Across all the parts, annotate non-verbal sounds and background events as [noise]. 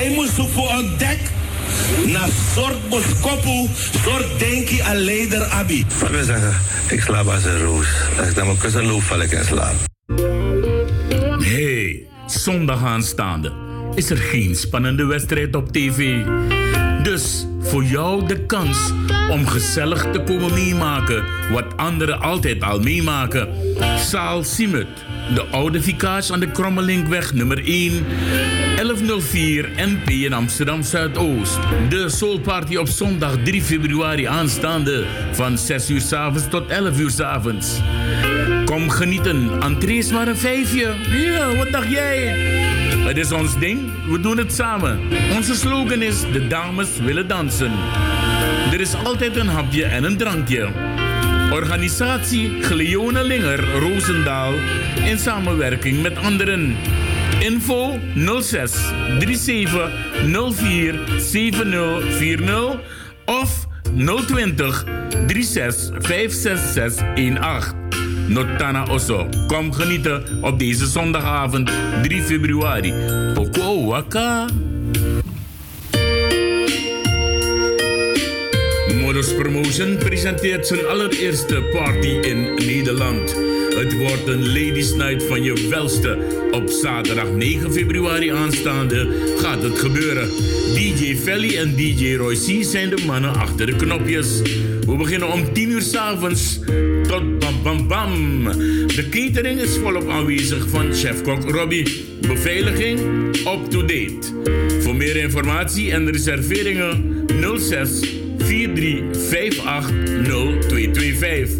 Hij moest voor een dek na soort boskopu, soort denki aan leider abi. Wat wil zeggen, ik slaap als een roos. Als ik naar mijn kussen loop, val ik in slaap. Hey, zondag aanstaande is er geen spannende wedstrijd op tv. Dus voor jou de kans om gezellig te komen meemaken wat anderen altijd al meemaken. Zaal Simut, de oude Vikaas aan de Krommelinkweg nummer 1, 1104 NP in Amsterdam Zuidoost. De Soul Party op zondag 3 februari aanstaande van 6 uur s avonds tot 11 uur s avonds. Kom genieten, entree maar een vijfje. Ja, wat dacht jij? Het is ons ding, we doen het samen. Onze slogan is: De dames willen dansen. Er is altijd een hapje en een drankje. Organisatie Gleone Linger Roosendaal in samenwerking met anderen. Info 06 37 04 7040 of 020 36 566 18. Notana Osso. Kom genieten op deze zondagavond 3 februari. Poko Waka. Promotion presenteert zijn allereerste party in Nederland. Het wordt een Ladies Night van je welste. Op zaterdag 9 februari aanstaande gaat het gebeuren. DJ Felly en DJ Roy C zijn de mannen achter de knopjes. We beginnen om 10 uur s'avonds tot bam bam bam. De catering is volop aanwezig van chefkok Robbie. Beveiliging up-to-date. Voor meer informatie en reserveringen 06 4358 0225.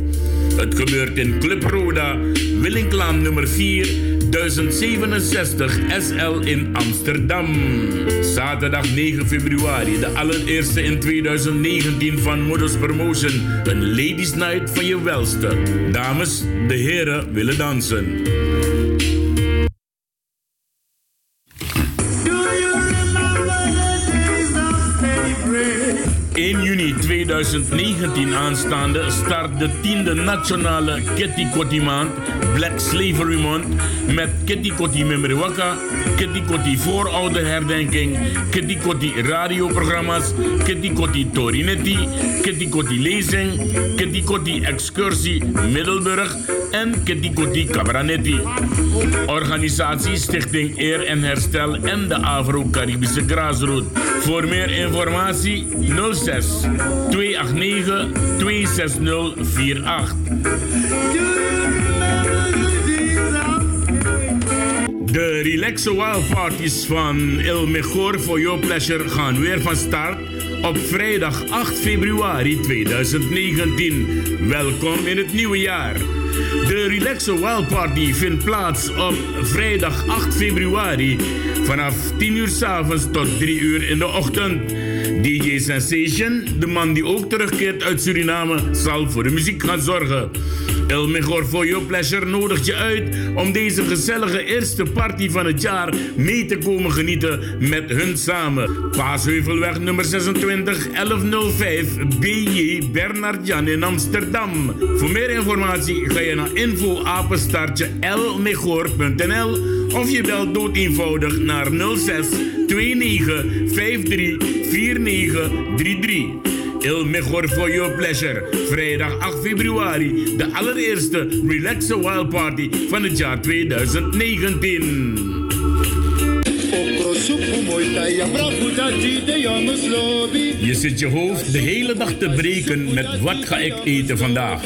Het gebeurt in Club Roda, Willinklaan nummer 4, 1067 SL in Amsterdam. Zaterdag 9 februari, de allereerste in 2019 van Modus Promotion. Een ladies night van je welste. Dames, de heren willen dansen. 2019 aanstaande start de tiende nationale Kitty Kotti maand, Black Slavery Month, met Kitty Kotti Memoriwaka, Kitty Kotti voorouderherdenking, Kitty Kotti radioprogramma's, Kitty Kotti Torinetti, Kitty Kotti lezing, Kitty Kotti excursie Middelburg en Kitty Kotti Cabranetti. Organisatie Stichting Eer en Herstel en de Afro-Caribische Graasroute. Voor meer informatie 06 289 26048. De Relaxo Wild Parties van El Mejor for Your Pleasure gaan weer van start op vrijdag 8 februari 2019. Welkom in het nieuwe jaar. De Relaxo Wild Party vindt plaats op vrijdag 8 februari vanaf 10 uur s avonds tot 3 uur in de ochtend. DJ Sensation, de man die ook terugkeert uit Suriname, zal voor de muziek gaan zorgen. El Mejor for Your Pleasure nodigt je uit om deze gezellige eerste party van het jaar mee te komen genieten met hun samen. Paasheuvelweg nummer 26 1105 BJ Bernard Jan in Amsterdam. Voor meer informatie ga je naar info lmejor.nl of je belt dood eenvoudig naar 06 29 53 4933. Il Mejor for Your Pleasure. Vrijdag 8 februari. De allereerste Relaxer Wild Party van het jaar 2019. Je zit je hoofd de hele dag te breken met wat ga ik eten vandaag.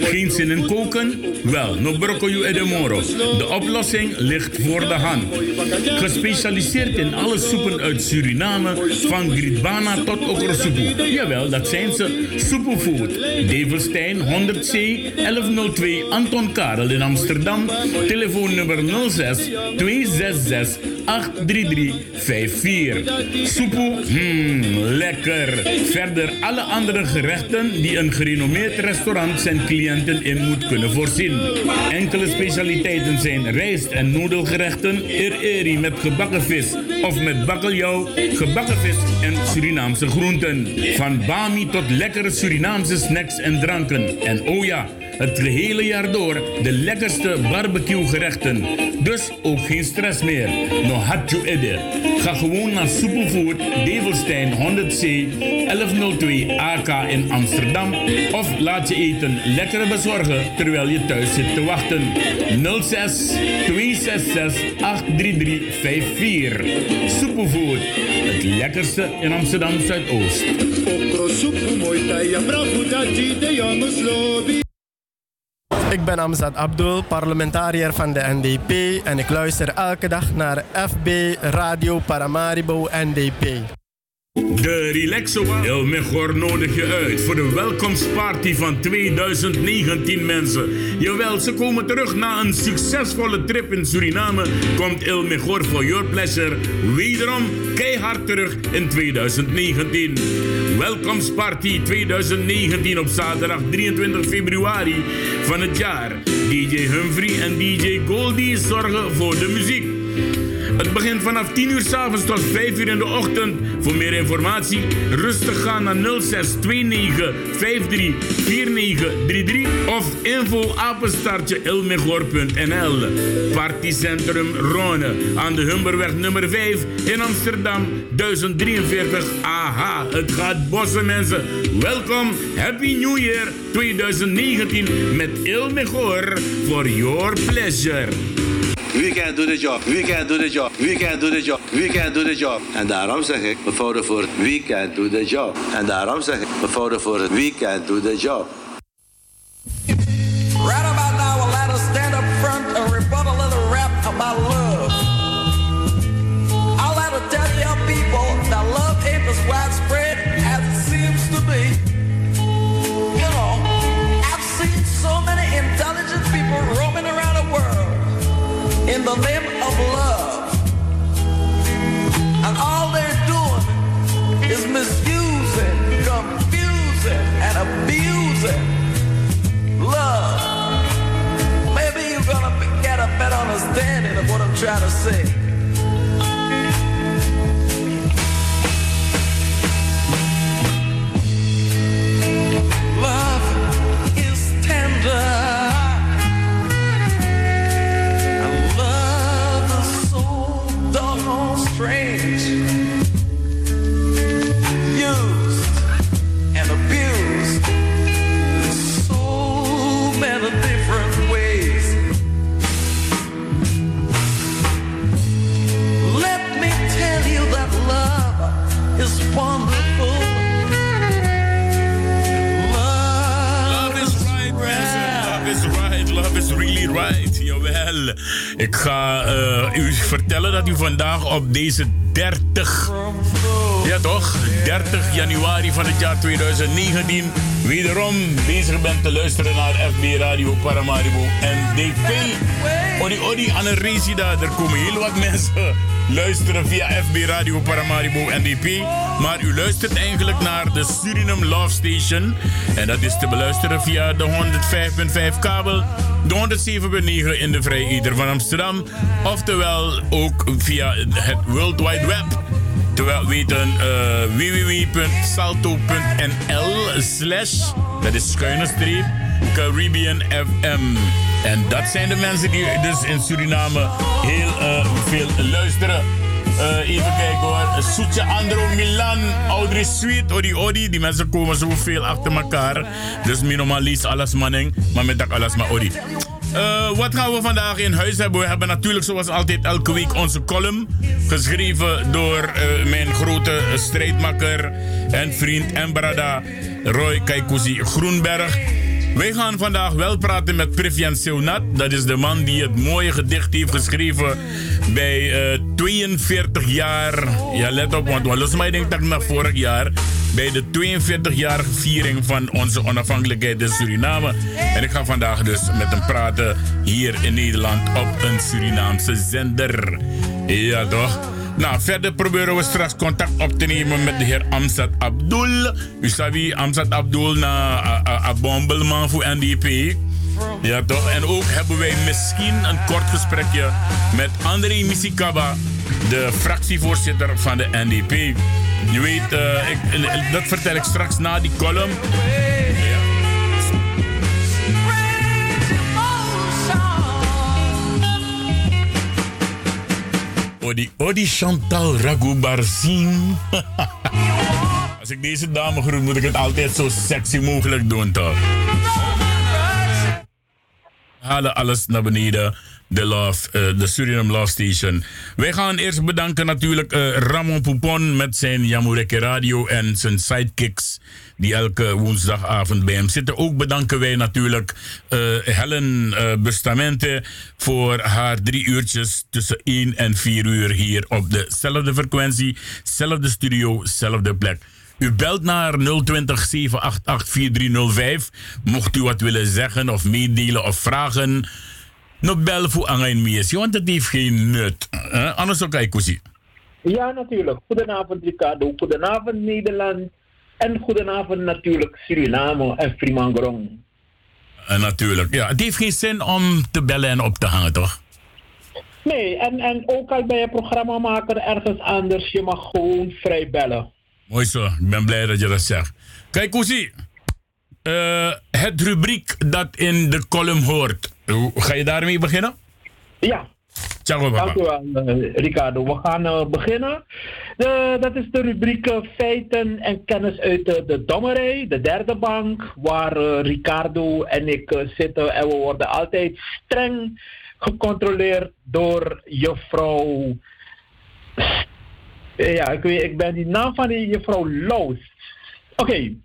Geen zin in koken? Wel, no broccoli e de moro. De oplossing ligt voor de hand. Gespecialiseerd in alle soepen uit Suriname, van gritbana tot okrosoepoe. Jawel, dat zijn ze. Soepoefood. Develstein 100C 1102 Anton Karel in Amsterdam. Telefoonnummer 06 266 83354. Soepoe, mmm, lekker. Verder alle andere gerechten die een gerenommeerd restaurant zijn cliënten in moet kunnen voorzien. Enkele specialiteiten zijn rijst- en noedelgerechten, eri met gebakken vis of met bakkeljauw, gebakken vis en Surinaamse groenten. Van bami tot lekkere Surinaamse snacks en dranken. En oh ja, het gehele jaar door de lekkerste barbecue gerechten. Dus ook geen stress meer. No hatju ede. Ga gewoon naar Superfood Develstein 100C 1102 AK in Amsterdam. Of laat je eten lekker bezorgen terwijl je thuis zit te wachten. 06 266 83354. Superfood. Het lekkerste in Amsterdam Zuidoost. Ik ben Amzad Abdul, parlementariër van de NDP en ik luister elke dag naar FB Radio Paramaribo NDP. De Relaxo El Mejor nodig je uit voor de welkomstparty van 2019 mensen. Jawel, ze komen terug na een succesvolle trip in Suriname. Komt El Mejor for your pleasure wederom keihard terug in 2019. Welkomstparty 2019 op zaterdag 23 februari van het jaar. DJ Humphrey en DJ Goldie zorgen voor de muziek. Het begint vanaf 10 uur s'avonds tot 5 uur in de ochtend. Voor meer informatie rustig gaan naar 0629 53 4933 of info ilmegor.nl. Partycentrum Rone aan de Humberweg nummer 5 in Amsterdam 1043 AH. Het gaat bossen mensen. Welkom, Happy New Year 2019 met Ilmegor for your pleasure. We can do the job, we can do the job, we can do the job, we can do the job. En daarom zeg ik, we vouwen voor we can do the job. En daarom zeg ik, we vouwen voor we can do the job. Right about now, I'll let us stand up front and rebut a little rap about love. I'll let her tell you people that love ain't as widespread the name of love. And all they're doing is misusing, confusing, and abusing love. Maybe you're gonna get a better understanding of what I'm trying to say. Op deze 30... Ja toch? 30 januari van het jaar 2019 wederom bezig bent te luisteren naar FB Radio Paramaribo NDP. Odi Odi Anneresida, er komen heel wat mensen luisteren via FB Radio Paramaribo NDP. Maar u luistert eigenlijk naar de Suriname Love Station. En dat is te beluisteren via de 105.5 kabel, de 107.9 in de Vrije Ieder van Amsterdam. Oftewel ook via het World Wide Web. Terwijl weten uh, www.salto.nl slash, dat is schuine streep, Caribbean FM. En dat zijn de mensen die dus in Suriname heel uh, veel luisteren. Uh, even kijken hoor. Soetje Andro Milan, Audrey Sweet, Odi Odi. Die mensen komen zoveel achter elkaar. Dus minimaal lies alles manning. Maar met dat alles maar Odi. Uh, wat gaan we vandaag in huis hebben? We hebben natuurlijk zoals altijd elke week onze column. Geschreven door uh, mijn grote strijdmakker en vriend en brada Roy Kaikousi Groenberg. Wij gaan vandaag wel praten met Privian Seunat. Dat is de man die het mooie gedicht heeft geschreven bij uh, 42 jaar. Ja, let op, want los mij denk dat naar vorig jaar. Bij de 42-jarige viering van onze onafhankelijkheid in Suriname. En ik ga vandaag dus met hem praten hier in Nederland op een Surinaamse zender. Ja, toch? Nou, verder proberen we straks contact op te nemen met de heer Amzat Abdul. U sabi Amzat Abdul na een bombelman voor NDP. Ja, toch? En ook hebben wij misschien een kort gesprekje met André Misikaba, de fractievoorzitter van de NDP. Je weet, eh, ik, eh, dat vertel ik straks na die column. Ja. Odi, Odi Chantal Ragoubarzin. [laughs] Als ik deze dame groet, moet ik het altijd zo sexy mogelijk doen, toch? Halen alles naar beneden. De, love, uh, de Suriname Love Station. Wij gaan eerst bedanken natuurlijk uh, Ramon Poupon met zijn Jamureke Radio en zijn sidekicks die elke woensdagavond bij hem zitten. Ook bedanken wij natuurlijk uh, Helen Bustamente voor haar drie uurtjes tussen 1 en 4 uur hier op dezelfde frequentie, zelfde studio, zelfde plek. U belt naar 020 788 4305. Mocht u wat willen zeggen of meedelen of vragen. No bel voor aan mies, want het heeft geen nut. Uh, anders ook ik Ja, natuurlijk. Goedenavond Ricardo. Goedenavond Nederland. En goedenavond natuurlijk Suriname en Fremangorong. Uh, natuurlijk. Ja, het heeft geen zin om te bellen en op te hangen, toch? Nee, en, en ook al bij je programmamaker ergens anders, je mag gewoon vrij bellen. Mooi zo, ik ben blij dat je dat zegt. Kijk, Koesie. Uh, het rubriek dat in de column hoort. Ga je daarmee beginnen? Ja. Ciao. Dank u wel, uh, Ricardo. We gaan uh, beginnen. De, dat is de rubriek feiten en kennis uit de, de dommerij, de derde bank, waar Ricardo en ik zitten. En we worden altijd streng gecontroleerd door juffrouw ja, ik, weet, ik ben die naam van die juffrouw Loos. Oké. Okay.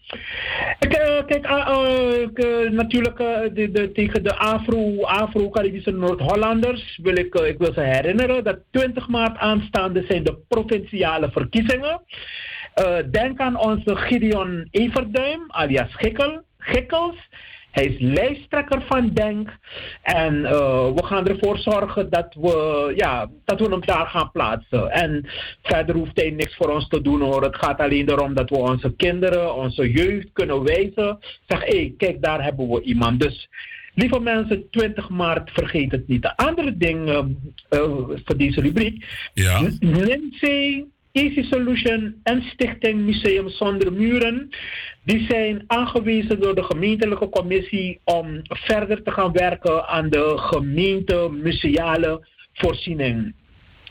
Uh, kijk, uh, natuurlijk de, de, tegen de Afro, Afro-Caribische Noord-Hollanders wil ik, ik wil ze herinneren dat 20 maart aanstaande zijn de provinciale verkiezingen. denk aan onze Gideon Everduim, alias Gikkel, Gikkels. Hij is lijsttrekker van Denk. En uh, we gaan ervoor zorgen dat we, ja, dat we hem daar gaan plaatsen. En verder hoeft hij niks voor ons te doen hoor. Het gaat alleen erom dat we onze kinderen, onze jeugd kunnen wijzen. Zeg, hé, hey, kijk, daar hebben we iemand. Dus lieve mensen, 20 maart, vergeet het niet. De andere ding uh, uh, voor deze rubriek. Ja. Lindsay Easy Solution en Stichting Museum Zonder Muren. Die zijn aangewezen door de gemeentelijke commissie om verder te gaan werken aan de gemeente museale voorziening.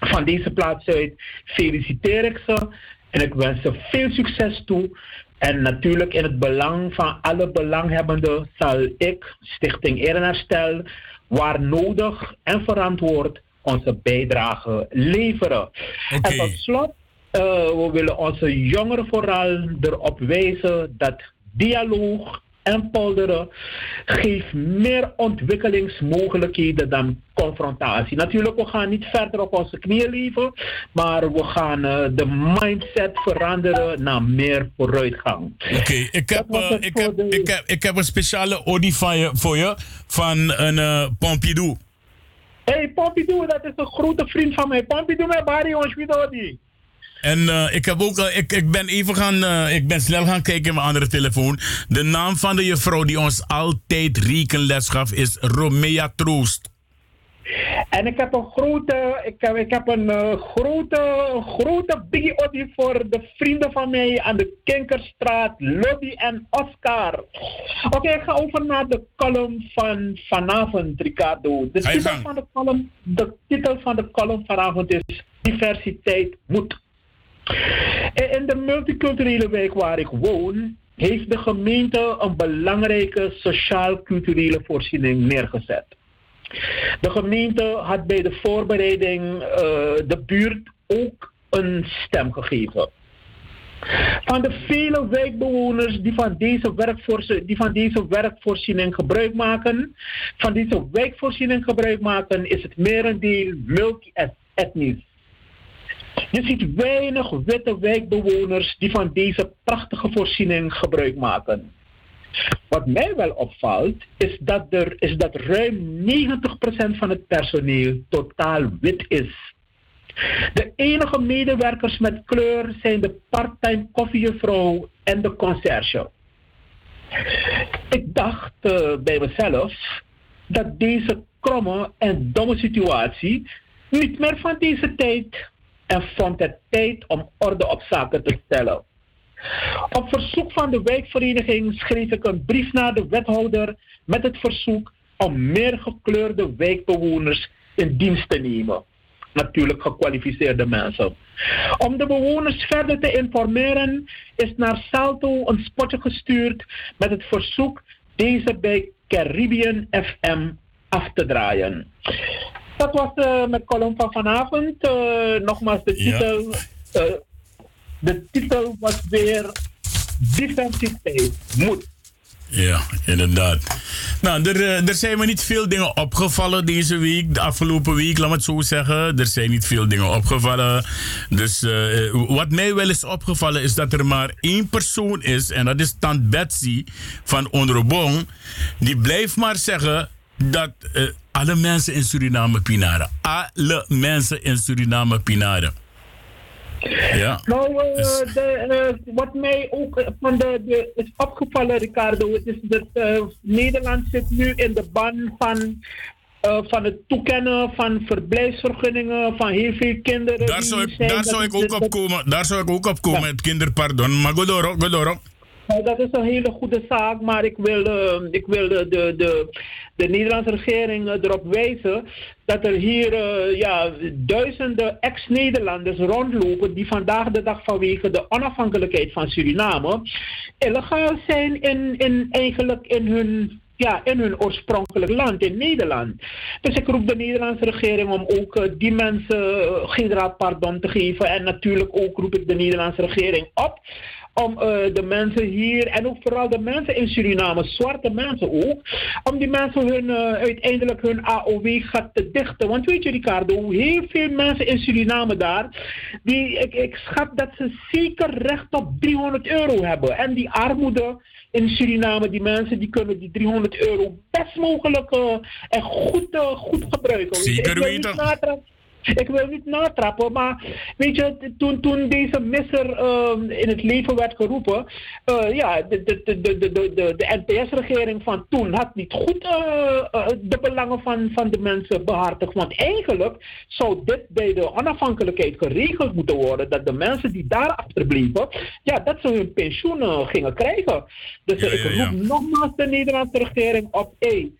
Van deze plaats uit feliciteer ik ze en ik wens ze veel succes toe. En natuurlijk in het belang van alle belanghebbenden zal ik, Stichting Ehrenherstel, waar nodig en verantwoord onze bijdrage leveren. Okay. En tot slot we willen onze jongeren vooral erop wijzen dat dialoog en polderen geeft meer ontwikkelingsmogelijkheden dan confrontatie. Natuurlijk, we gaan niet verder op onze knieën leven, maar we gaan uh, de mindset veranderen naar meer vooruitgang. Oké, okay, ik, heb, uh, ik, heb, de... ik, heb, ik heb een speciale audifier voor je van een uh, Pompidou. Hé, hey, Pompidou, dat is een grote vriend van mij. Pompidou met Barry, ons die. En uh, ik, heb ook, uh, ik, ik ben even gaan, uh, ik ben snel gaan kijken in mijn andere telefoon. De naam van de juffrouw die ons altijd rekenles gaf is Romea Troost. En ik heb een grote, ik heb, ik heb een grote, grote biggie audio voor de vrienden van mij aan de Kinkerstraat, Lobby en Oscar. Oké, okay, ik ga over naar de column van vanavond, Ricardo. De titel, van de, column, de titel van de column vanavond is Diversiteit moet. In de multiculturele wijk waar ik woon, heeft de gemeente een belangrijke sociaal-culturele voorziening neergezet. De gemeente had bij de voorbereiding uh, de buurt ook een stem gegeven. Van de vele wijkbewoners die van deze, die van deze werkvoorziening gebruik maken, van deze wijkvoorziening gebruik maken, is het merendeel multi-etnisch. Je ziet weinig witte wijkbewoners die van deze prachtige voorziening gebruik maken. Wat mij wel opvalt, is dat, er, is dat ruim 90% van het personeel totaal wit is. De enige medewerkers met kleur zijn de parttime koffiejuffrouw en de conciërge. Ik dacht uh, bij mezelf dat deze kromme en domme situatie niet meer van deze tijd en vond het tijd om orde op zaken te stellen. Op verzoek van de wijkvereniging schreef ik een brief naar de wethouder met het verzoek om meer gekleurde wijkbewoners in dienst te nemen. natuurlijk gekwalificeerde mensen. Om de bewoners verder te informeren is naar Salto een spotje gestuurd met het verzoek deze bij Caribbean FM af te draaien. Dat was uh, mijn column van vanavond. Uh, nogmaals, de titel, ja. uh, de titel was weer Diversiteit. Moet. Ja, inderdaad. Nou, er, er zijn me niet veel dingen opgevallen deze week, de afgelopen week, laat me het zo zeggen. Er zijn niet veel dingen opgevallen. Dus uh, wat mij wel is opgevallen is dat er maar één persoon is, en dat is Tant Betsy van Onderbong. Die blijft maar zeggen dat uh, alle mensen in Suriname pinaren. Alle mensen in Suriname pinaren. Ja. Nou, uh, dus. de, uh, wat mij ook van de, de, is opgevallen, Ricardo, is dat uh, Nederland zit nu in de ban van, van het toekennen van verblijfsvergunningen van heel veel kinderen. Daar zou ik, daar zou ik ook op komen, daar zou ik ook op komen, ja. het kinderpardon. Maar go door, go door. Nou, dat is een hele goede zaak, maar ik wil, uh, ik wil de, de, de, de Nederlandse regering erop wijzen dat er hier uh, ja, duizenden ex-Nederlanders rondlopen die vandaag de dag vanwege de onafhankelijkheid van Suriname illegaal zijn in, in, eigenlijk in hun ja, in hun oorspronkelijk land, in Nederland. Dus ik roep de Nederlandse regering om ook uh, die mensen generaal pardon te geven. En natuurlijk ook roep ik de Nederlandse regering op om uh, de mensen hier en ook vooral de mensen in Suriname, zwarte mensen ook, om die mensen hun, uh, uiteindelijk hun AOW gaat te dichten. Want weet je Ricardo, heel veel mensen in Suriname daar, die, ik, ik schat dat ze zeker recht op 300 euro hebben. En die armoede in Suriname, die mensen die kunnen die 300 euro best mogelijk uh, en goed, goed gebruiken. Zeker weten. [laughs] Ik wil niet natrappen, maar weet je, toen, toen deze misser uh, in het leven werd geroepen, uh, ja, de, de, de, de, de, de, de NPS-regering van toen had niet goed uh, de belangen van, van de mensen behartigd. Want eigenlijk zou dit bij de onafhankelijkheid geregeld moeten worden, dat de mensen die daar achterbleven, ja, dat ze hun pensioen gingen krijgen. Dus ja, ik roep nogmaals de Nederlandse regering op, hé,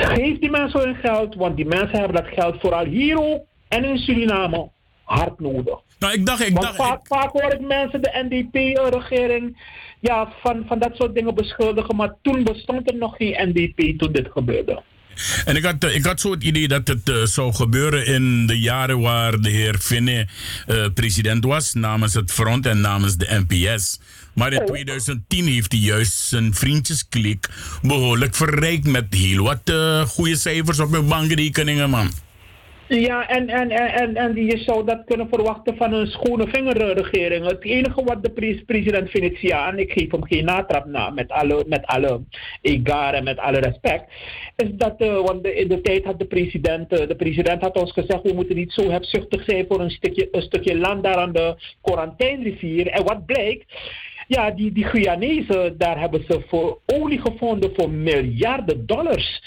Geef die mensen hun geld, want die mensen hebben dat geld vooral hier ook en in Suriname hard nodig. Nou, ik dacht, ik want dacht. Vaak, ik... vaak hoor ik mensen, de NDP-regering, ja, van, van dat soort dingen beschuldigen, maar toen bestond er nog geen NDP toen dit gebeurde. En ik had, ik had zo het idee dat het uh, zou gebeuren in de jaren waar de heer Finne uh, president was, namens het Front en namens de NPS. Maar in 2010 heeft hij juist zijn vriendjesklik behoorlijk verrijkt met heel wat uh, goede cijfers op hun bankrekeningen, man. Ja, en, en, en, en je zou dat kunnen verwachten van een schone vingerregering. Het enige wat de president Venetiaan, ik geef hem geen natrap na, met alle, met alle egaar en met alle respect, is dat, uh, want de, in de tijd had de president, uh, de president had ons gezegd, we moeten niet zo hebzuchtig zijn voor een stukje, een stukje land daar aan de Quarantijnrivier. En wat blijkt? Ja, die, die Guyanese, daar hebben ze voor olie gevonden voor miljarden dollars.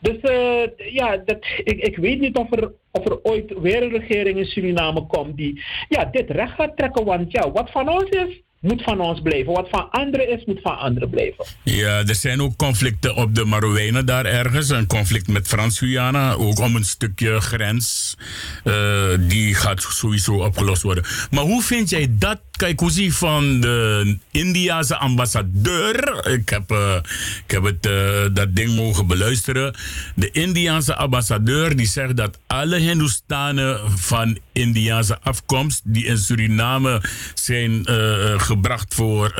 Dus uh, ja, dat, ik, ik weet niet of er, of er ooit weer een regering in Suriname komt die ja, dit recht gaat trekken. Want ja, wat van ons is, moet van ons blijven. Wat van anderen is, moet van anderen blijven. Ja, er zijn ook conflicten op de Marowijnen daar ergens. Een conflict met Frans-Guyana, ook om een stukje grens. Uh, die gaat sowieso opgelost worden. Maar hoe vind jij dat, Kaikuzi, van de Indiase ambassadeur? Ik heb, uh, ik heb het, uh, dat ding mogen beluisteren. De Indiase ambassadeur die zegt dat alle Hindoestanen van Indiase afkomst... die in Suriname zijn gebracht voor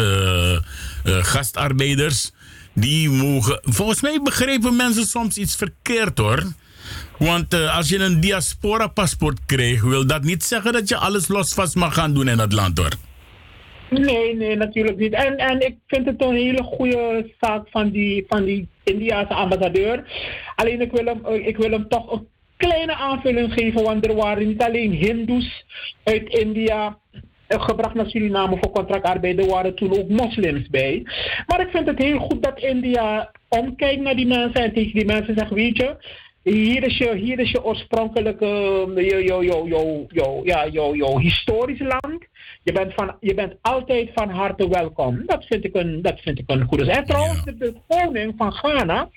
gastarbeiders. Die mogen. Volgens mij begrepen mensen soms iets verkeerd hoor. Want uh, als je een diaspora-paspoort krijgt, wil dat niet zeggen dat je alles losvast mag gaan doen in het land hoor. Nee, nee, natuurlijk niet. En, en ik vind het een hele goede zaak van die, van die Indiaanse ambassadeur. Alleen ik wil, hem, ik wil hem toch een kleine aanvulling geven, want er waren niet alleen Hindoes uit India gebracht naar Suriname voor contractarbeid. Er waren toen ook moslims bij. Maar ik vind het heel goed dat India omkijkt naar die mensen en tegen die mensen zegt, weet je, hier is je, hier is je oorspronkelijke, je, je, je, je, je, ja, je, je historisch land. Je bent, van, je bent altijd van harte welkom. Dat vind ik een, dat vind ik een goede zaak. En trouwens, de, de koning van Ghana,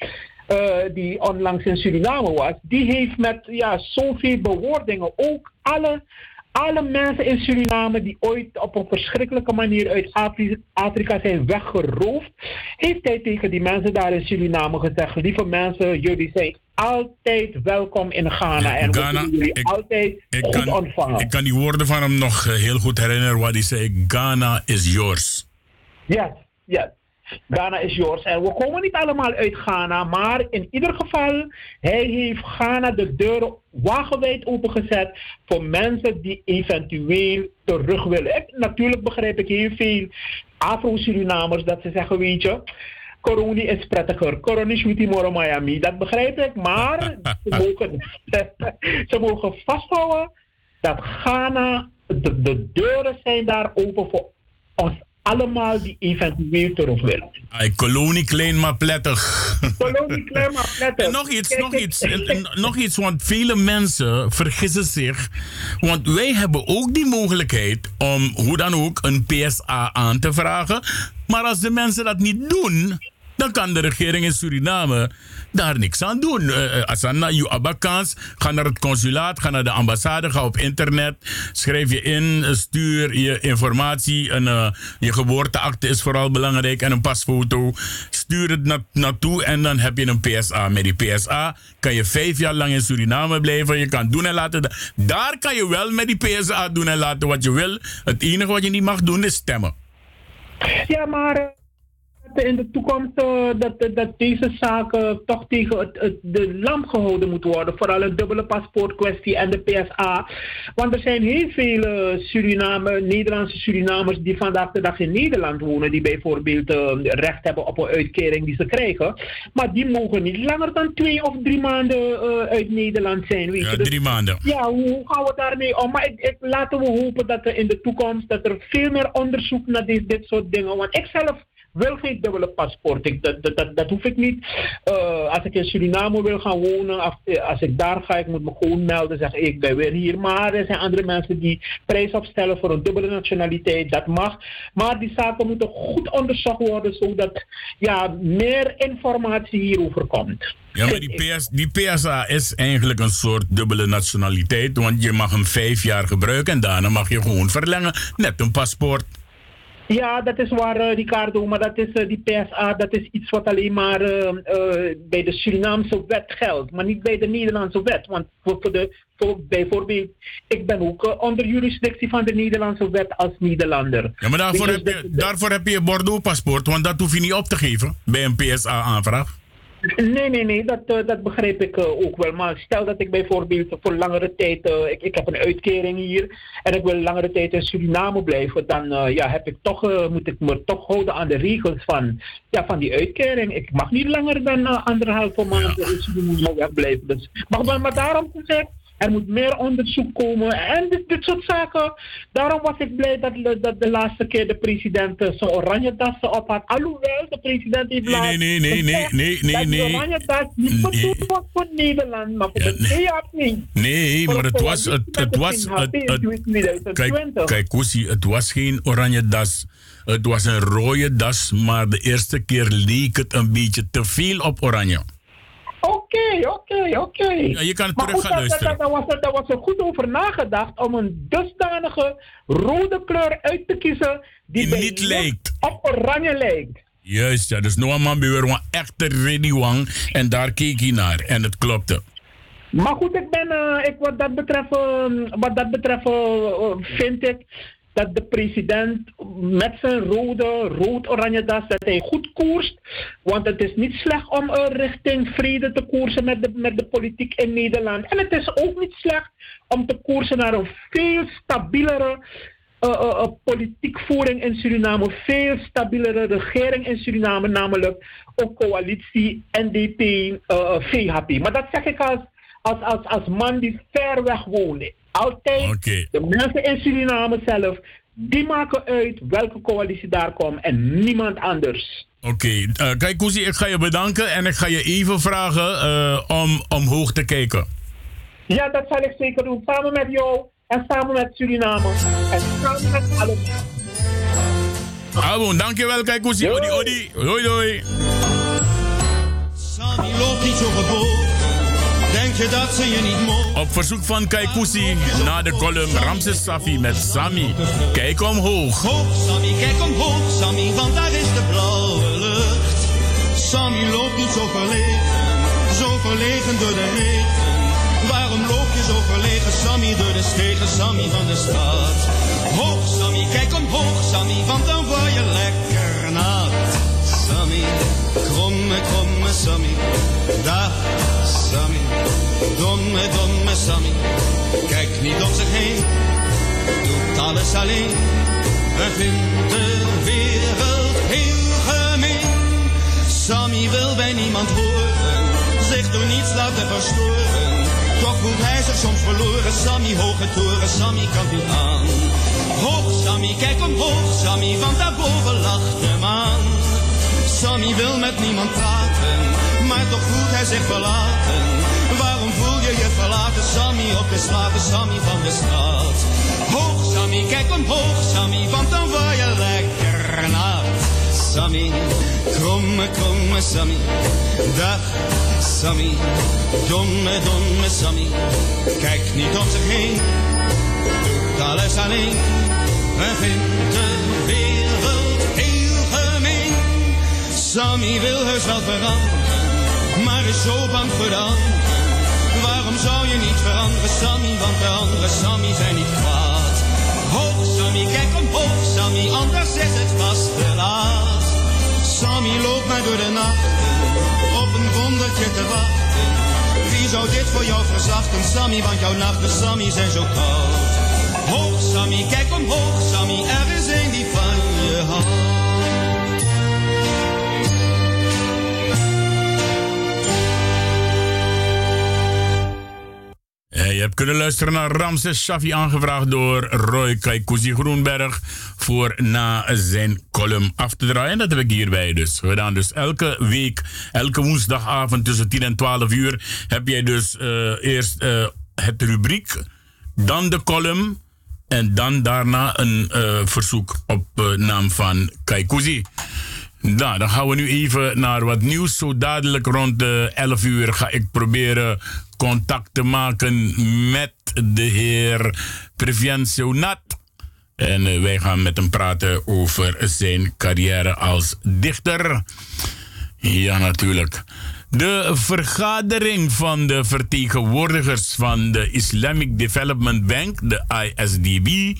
eh, die onlangs in Suriname was, die heeft met ja, zoveel bewoordingen ook alle, alle mensen in Suriname die ooit op een verschrikkelijke manier uit Afri- Afrika zijn weggeroofd, heeft hij tegen die mensen daar in Suriname gezegd: lieve mensen, jullie zijn altijd welkom in Ghana en we Ghana, zullen jullie ik- altijd Ik goed kan, ontvangen. ik kan die woorden van hem nog eh, heel goed herinneren, waar hij zei: Ghana is yours. Yes, yes. Ghana is yours. En we komen niet allemaal uit Ghana, maar in ieder geval, hij heeft Ghana de deuren wagenwijd opengezet voor mensen die eventueel terug willen. Natuurlijk begrijp ik heel veel Afro-Surinamers dat ze zeggen, weet je, corona is prettiger. Is niet in Miami. Dat begrijp ik, maar ze [laughs] mogen, [laughs] ze mogen vasthouden dat Ghana, de, de deuren zijn daar open voor ons allemaal die eventueel terug willen. Ay, kolonie klein maar prettig. Kolonie klein maar prettig. En nog iets, nog iets, en- en nog iets, want vele mensen vergissen zich. Want wij hebben ook die mogelijkheid om hoe dan ook een PSA aan te vragen. Maar als de mensen dat niet doen, dan kan de regering in Suriname daar niks aan doen. Uh, als je naar je abakans, ga naar het consulaat, ga naar de ambassade, ga op internet, schrijf je in, eh, stuur je informatie. Eh, je geboorteakte is vooral belangrijk en een pasfoto. Stuur het na naartoe en dan heb je een PSA. Met die PSA kan je vijf jaar lang in Suriname blijven. Je kan doen en laten. Daar kan je wel met die PSA doen en laten wat je wil. Het enige wat je niet mag doen is stemmen. Ja, maar eh, in de toekomst eh, dat, dat deze zaken toch tegen het, het, de lamp gehouden moeten worden. Vooral het dubbele paspoortkwestie en de PSA. Want er zijn heel veel eh, Suriname, Nederlandse Surinamers die vandaag de dag in Nederland wonen. Die bijvoorbeeld eh, recht hebben op een uitkering die ze krijgen. Maar die mogen niet langer dan twee of drie maanden uit Nederland zijn. Weet Ja, je. Dus drie maanden. ja, hoe gaan we daarmee om? Maar ik, ik, laten we hopen dat er in de toekomst dat er veel meer onderzoek naar dit, dit soort dingen. Want ik zelf wil geen dubbele paspoort. Dat, dat, dat, hoef ik niet. Eh, als ik in Suriname wil gaan wonen, eh, als ik daar ga, ik moet me gewoon melden, zeggen ik ben weer hier. Maar er zijn andere mensen die prijs opstellen voor een dubbele nationaliteit. Dat mag. Maar die zaken moeten goed onderzocht worden, zodat ja, meer informatie hierover komt. Ja, maar die, die PSA is eigenlijk een soort dubbele nationaliteit. Want je mag hem vijf jaar gebruiken en daarna mag je gewoon verlengen. Net een paspoort. Ja, dat is waar, eh, Ricardo. Maar dat is, eh, die PSA, dat is iets wat alleen maar eh, bij de Surinaamse wet geldt. Maar niet bij de Nederlandse wet. Want voor, voor de, voor, bijvoorbeeld, ik ben ook onder jurisdictie van de Nederlandse wet als Nederlander. Ja, maar daarvoor Dus heb je, daarvoor heb je je Bordeaux-paspoort. Want dat hoef je niet op te geven bij een PSA-aanvraag. Nee, nee, nee, dat, eh, dat begrijp ik eh, ook wel. Maar stel dat ik bijvoorbeeld voor langere tijd, eh, ik, ik heb een uitkering hier en ik wil langere tijd in Suriname blijven, dan ja, heb ik toch, moet ik me toch houden aan de regels van, ja, van die uitkering. Ik mag niet langer dan uh, anderhalve maand in Suriname wegblijven. Dus, maar, maar, daarom zeg ik, er moet meer onderzoek komen en dit, dit soort zaken. Daarom was ik blij dat, dat de laatste keer de president eh, zo'n oranje dassen op had. Alhoewel, de president heeft Nee, laatst nee, nee, nee, nee, nee, dat die nee. oranje das niet Nee. bedoeld was voor Nederland, maar voor Ja, de nee. Niet. Nee, maar het was... Het, het was de het, NHP het, in 2020. kijk, kijk, Koesie, het was geen oranje das. Het was een rode das, maar de eerste keer leek het een beetje te veel op oranje. Oké, oké, oké. Ja, je kan Maar terug goed, gaan daar- luisteren. daar- daar was er- Daar was er goed over nagedacht om een dusdanige rode kleur uit te kiezen die, niet lijkt. op oranje lijkt. Juist, ja. Dus Noah man weer een echte Reddy Wang. En daar keek hij naar. En het klopte. Maar goed, ik ben, eh, ik, wat dat betreft, eh, wat dat betreft eh, eh, vind ik dat de president met zijn rode, rood-oranje das, dat hij goed koerst. Want het is niet slecht om eh, richting vrede te koersen met de, met de politiek in Nederland. En het is ook niet slecht om te koersen naar een veel stabielere eh, eh, politiekvoering in Suriname, veel stabielere regering in Suriname, namelijk ook coalitie NDP, eh VHP. Maar dat zeg ik als, als, als, als man die ver weg woont. Altijd Oké. de mensen in Suriname zelf, die maken uit welke coalitie daar komt en niemand anders. Oké, eh, kijk Koesie, ik ga je bedanken. En ik ga je even vragen eh, om omhoog te kijken. Ja, dat zal ik zeker doen. Samen met jou en samen met Suriname. En samen met alle Ah, bon, dankjewel, kijk Koesie. Odi, odi. Hoi, hoi. Sammy loopt niet zo. Denk je dat ze je niet mogen? Op verzoek van Kaikousi na de column Ramses Safi met Sami. Kijk omhoog. Hoog, Sammy, kijk omhoog, Sammy, want daar is de blauwe lucht. Sammy loopt niet zo verlegen, zo verlegen door de regen. Waarom loop je zo verlegen, Sammy, door de stegen, Sammy van de stad? Hoog, Sammy, kijk omhoog, Sammy, want dan word je lekker nat. Sammy, kromme, kromme Sammy, dag Sammy, domme, domme Sammy. Kijk niet om zich heen, doet alles alleen. En vindt de wereld heel gemeen. Sammy wil bij niemand horen, zich door niets laten verstoren. Toch voelt hij zich soms verloren, Sammy hoge toren, Sammy kan niet aan. Hoog Sammy, kijk omhoog Sammy, want daarboven lacht de maan. Sammy wil met niemand praten, maar toch voelt hij zich verlaten. Waarom voel je je verlaten, Sammy, op de straten, Sammy van de straat? Hoog Sammy, kijk omhoog Sammy, want dan word je lekker nat. Sammy, kromme, kromme Sammy, dag Sammy, domme, domme Sammy. Kijk niet om zich heen, doet alles alleen en vindt de Sammy wil heus wel veranderen, maar is zo bang voor de anderen. Waarom zou je niet veranderen, Sammy, want de andere Sammy zijn niet kwaad. Hoog Sammy, kijk omhoog Sammy, anders is het vast te laat. Sammy loopt mij door de nacht op een wondertje te wachten. Wie zou dit voor jou verzachten, Sammy, want jouw nachten, Sammy, zijn zo koud. Hoog Sammy, kijk omhoog Sammy, er is een die van je houdt. Hebt kunnen luisteren naar Ramses Shafi, aangevraagd door Roy Kaikousi Groenberg. Voor na zijn column af te draaien. En dat heb ik hierbij dus gedaan. Dus elke week, elke woensdagavond tussen 10 en 12 uur. heb jij dus eh, eerst eh, het rubriek, dan de column. En dan daarna een eh, verzoek op naam van Kaikousi. Nou, dan gaan we nu even naar wat nieuws. Zo dadelijk rond de 11 uur ga ik proberen contact te maken met de heer Previencio Nat. En eh, wij gaan met hem praten over zijn carrière als dichter. Ja, natuurlijk. De vergadering van de vertegenwoordigers van de Islamic Development Bank, de ISDB,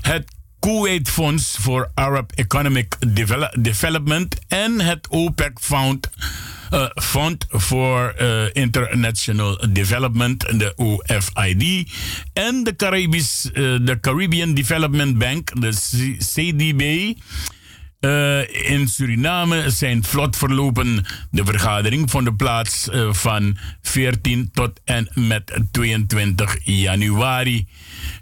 het Kuwait Fonds for Arab Economic Devel- Development en het OPEC Fund, eh, Fund for eh, International Development, de OFID, en de, Caribisch, eh, de Caribbean Development Bank, de CDB. Eh, in Suriname zijn vlot verlopen. De vergadering vond de plaats eh, van 14 tot en met 22 januari.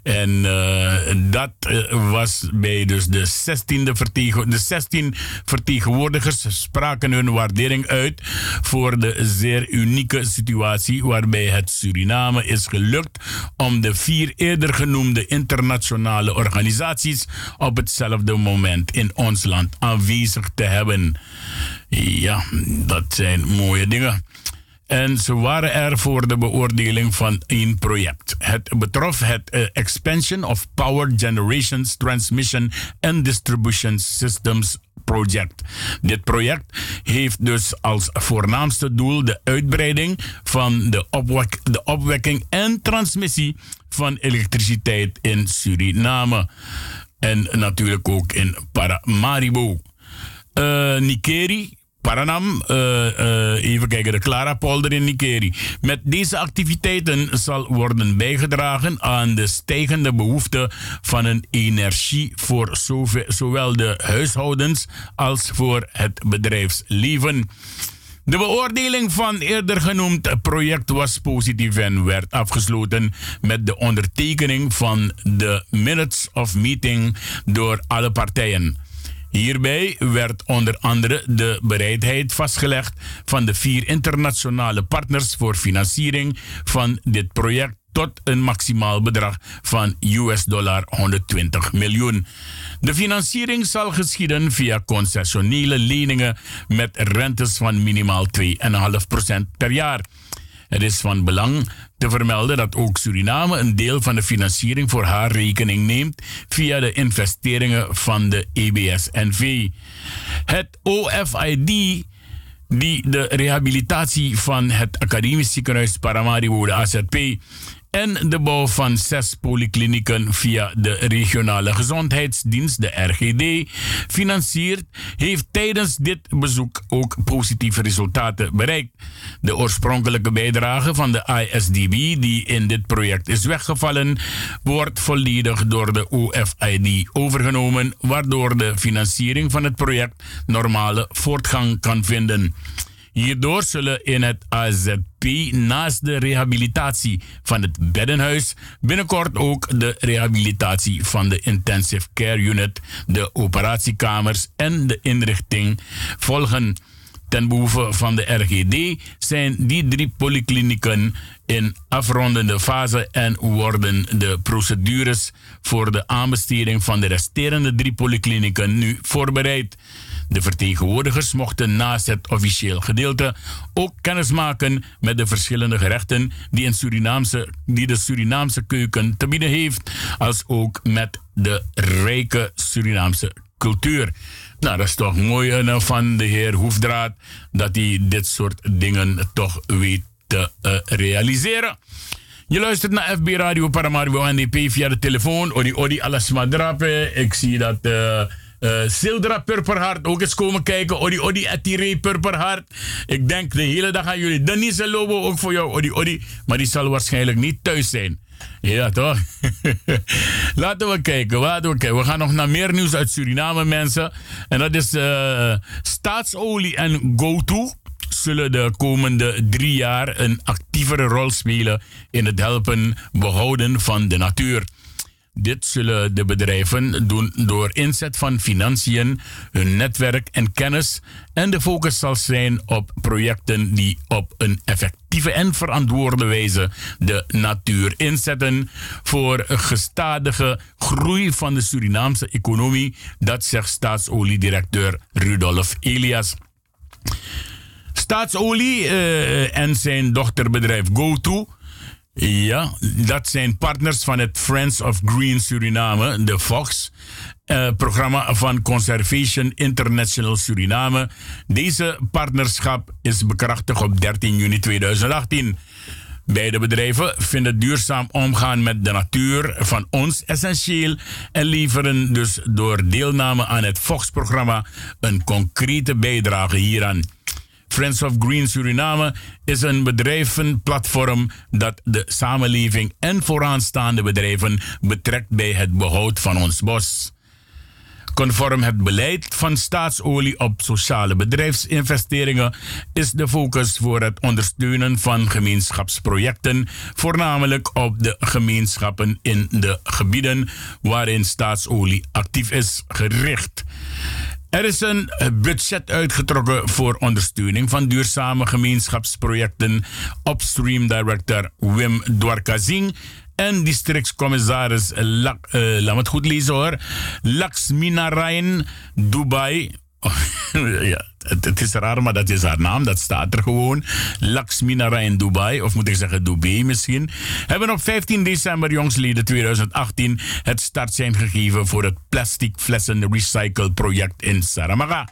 En eh, dat was bij dus de 16e vertegen, de 16 vertegenwoordigers spraken hun waardering uit voor de zeer unieke situatie waarbij het Suriname is gelukt om de vier eerder genoemde internationale organisaties op hetzelfde moment in ons land aanwezig te hebben. Ja, dat zijn mooie dingen. En ze waren er voor de beoordeling van één project. Het betrof het eh, Expansion of Power Generations Transmission and Distribution Systems Project. Dit project heeft dus als voornaamste doel de uitbreiding van de, opwek de opwekking en transmissie van elektriciteit in Suriname. En natuurlijk ook in Paramaribo. Eh Nikeri, Paranam, eh, eh, even kijken, de Clara Polder in Nikeri. Met deze activiteiten zal worden bijgedragen aan de stijgende behoefte van een energie voor zowel de huishoudens als voor het bedrijfsleven. De beoordeling van eerder genoemd project was positief en werd afgesloten met de ondertekening van de Minutes of Meeting door alle partijen. Hierbij werd onder andere de bereidheid vastgelegd van de vier internationale partners voor financiering van dit project tot een maximaal bedrag van US dollar 120 miljoen. De financiering zal geschieden via concessionele leningen met rentes van minimaal 2,5% per jaar. Het is van belang te vermelden dat ook Suriname een deel van de financiering voor haar rekening neemt via de investeringen van de EBS-NV. Het OFID die de rehabilitatie van het academisch ziekenhuis Paramaribo, de AZP, en de bouw van zes polyklinieken via de regionale gezondheidsdienst, de RGD, financiert, heeft tijdens dit bezoek ook positieve resultaten bereikt. De oorspronkelijke bijdrage van de ISDB, die in dit project is weggevallen, wordt volledig door de OFID overgenomen, waardoor de financiering van het project normale voortgang kan vinden. Hierdoor zullen in het AZP naast de rehabilitatie van het beddenhuis binnenkort ook de rehabilitatie van de intensive care unit, de operatiekamers en de inrichting volgen. Ten behoeve van de RGD zijn die drie polyklinieken in afrondende fase en worden de procedures voor de aanbesteding van de resterende drie polyklinieken nu voorbereid. De vertegenwoordigers mochten naast het officieel gedeelte ook kennismaken met de verschillende gerechten die, in Surinaamse, die de Surinaamse keuken te bieden heeft, als ook met de rijke Surinaamse cultuur. Nou, dat is toch mooi uh, van de heer Hoefdraad dat hij dit soort dingen toch weet te uh, realiseren. Je luistert naar FB Radio Paramaribo NDP via de telefoon. Odi Odi Alasma Drape. Ik zie dat... Uh, uh, Sildra Purperhart ook eens komen kijken. Odi Odi Atire Purperhart. Ik denk de hele dag aan jullie. Denise Lobo ook voor jou. Odi Odi. Maar die zal waarschijnlijk niet thuis zijn. Ja, toch? [laughs] Laten we kijken. Laten we kijken. We gaan nog naar meer nieuws uit Suriname, mensen. En dat is uh, staatsolie en GoTo zullen de komende drie jaar een actievere rol spelen in het helpen behouden van de natuur. Dit zullen de bedrijven doen door inzet van financiën, hun netwerk en kennis. En de focus zal zijn op projecten die op een effectieve en verantwoorde wijze de natuur inzetten voor gestadige groei van de Surinaamse economie. Dat zegt staatsoliedirecteur Rudolf Elias. Staatsolie uh, en zijn dochterbedrijf GoTo ja, dat zijn partners van het Friends of Green Suriname, de Fox. Uh, programma van Conservation International Suriname. Deze partnerschap is bekrachtigd op 13 juni 2018. Beide bedrijven vinden duurzaam omgaan met de natuur van ons essentieel en leveren dus door deelname aan het Fox-programma een concrete bijdrage hieraan. Friends of Green Suriname is een bedrijvenplatform dat de samenleving en vooraanstaande bedrijven betrekt bij het behoud van ons bos. Conform het beleid van staatsolie op sociale bedrijfsinvesteringen is de focus voor het ondersteunen van gemeenschapsprojecten voornamelijk op de gemeenschappen in de gebieden waarin staatsolie actief is gericht. Er is een budget uitgetrokken voor ondersteuning van duurzame gemeenschapsprojecten. Upstream Director Wim Dwarkazing en districtscommissaris, Lak, uh, laat me Dubai [laughs] ja, het, is raar, maar dat is haar naam. Dat staat er gewoon. Laxminara in Dubai, of moet ik zeggen Dubai misschien, hebben op 15 december jongsleden 2018 het startsein gegeven voor het plastic flessen recycle project in Saramaga.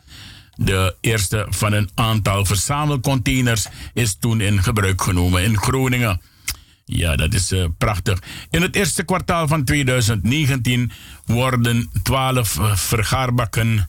De eerste van een aantal verzamelcontainers is toen in gebruik genomen in Groningen. Ja, dat is uh, prachtig. In het eerste kwartaal van 2019 worden 12 uh, vergaarbakken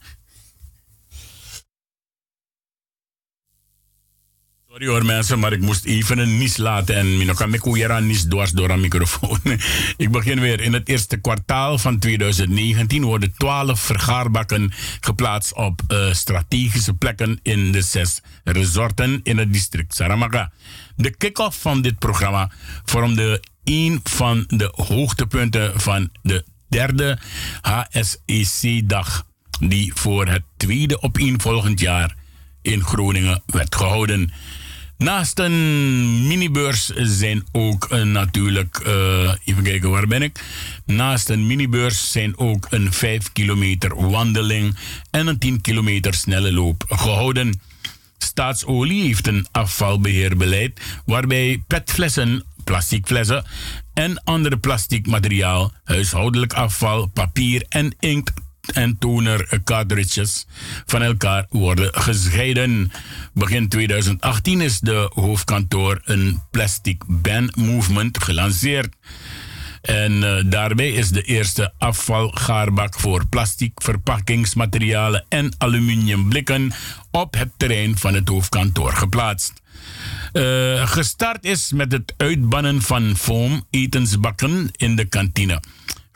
Sorry hoor mensen, maar ik moest even een nies laten en me nies dwars door een microfoon. [laughs] ik begin weer. In het eerste kwartaal van 2019 worden 12 vergaarbakken geplaatst op uh, strategische plekken in de zes resorten in het district Saramaga. De kick-off van dit programma vormde een van de hoogtepunten van de derde HSEC-dag, die voor het tweede opeenvolgend jaar in Groningen werd gehouden. Naast een minibeurs zijn ook uh, natuurlijk, uh, even kijken waar ben ik. Naast een minibeurs zijn ook een 5 kilometer wandeling en een 10 kilometer snelle loop gehouden. Staatsolie heeft een afvalbeheerbeleid waarbij petflessen, plasticflessen en andere plastic materiaal, huishoudelijk afval, papier en inkt en toner cartridges van elkaar worden gescheiden. Begin 2018 is de hoofdkantoor een plastic ban movement gelanceerd. En uh, daarbij is de eerste afvalgaarbak voor plastic verpakkingsmaterialen en aluminiumblikken op het terrein van het hoofdkantoor geplaatst. Uh, gestart is met het uitbannen van foam etensbakken in de kantine.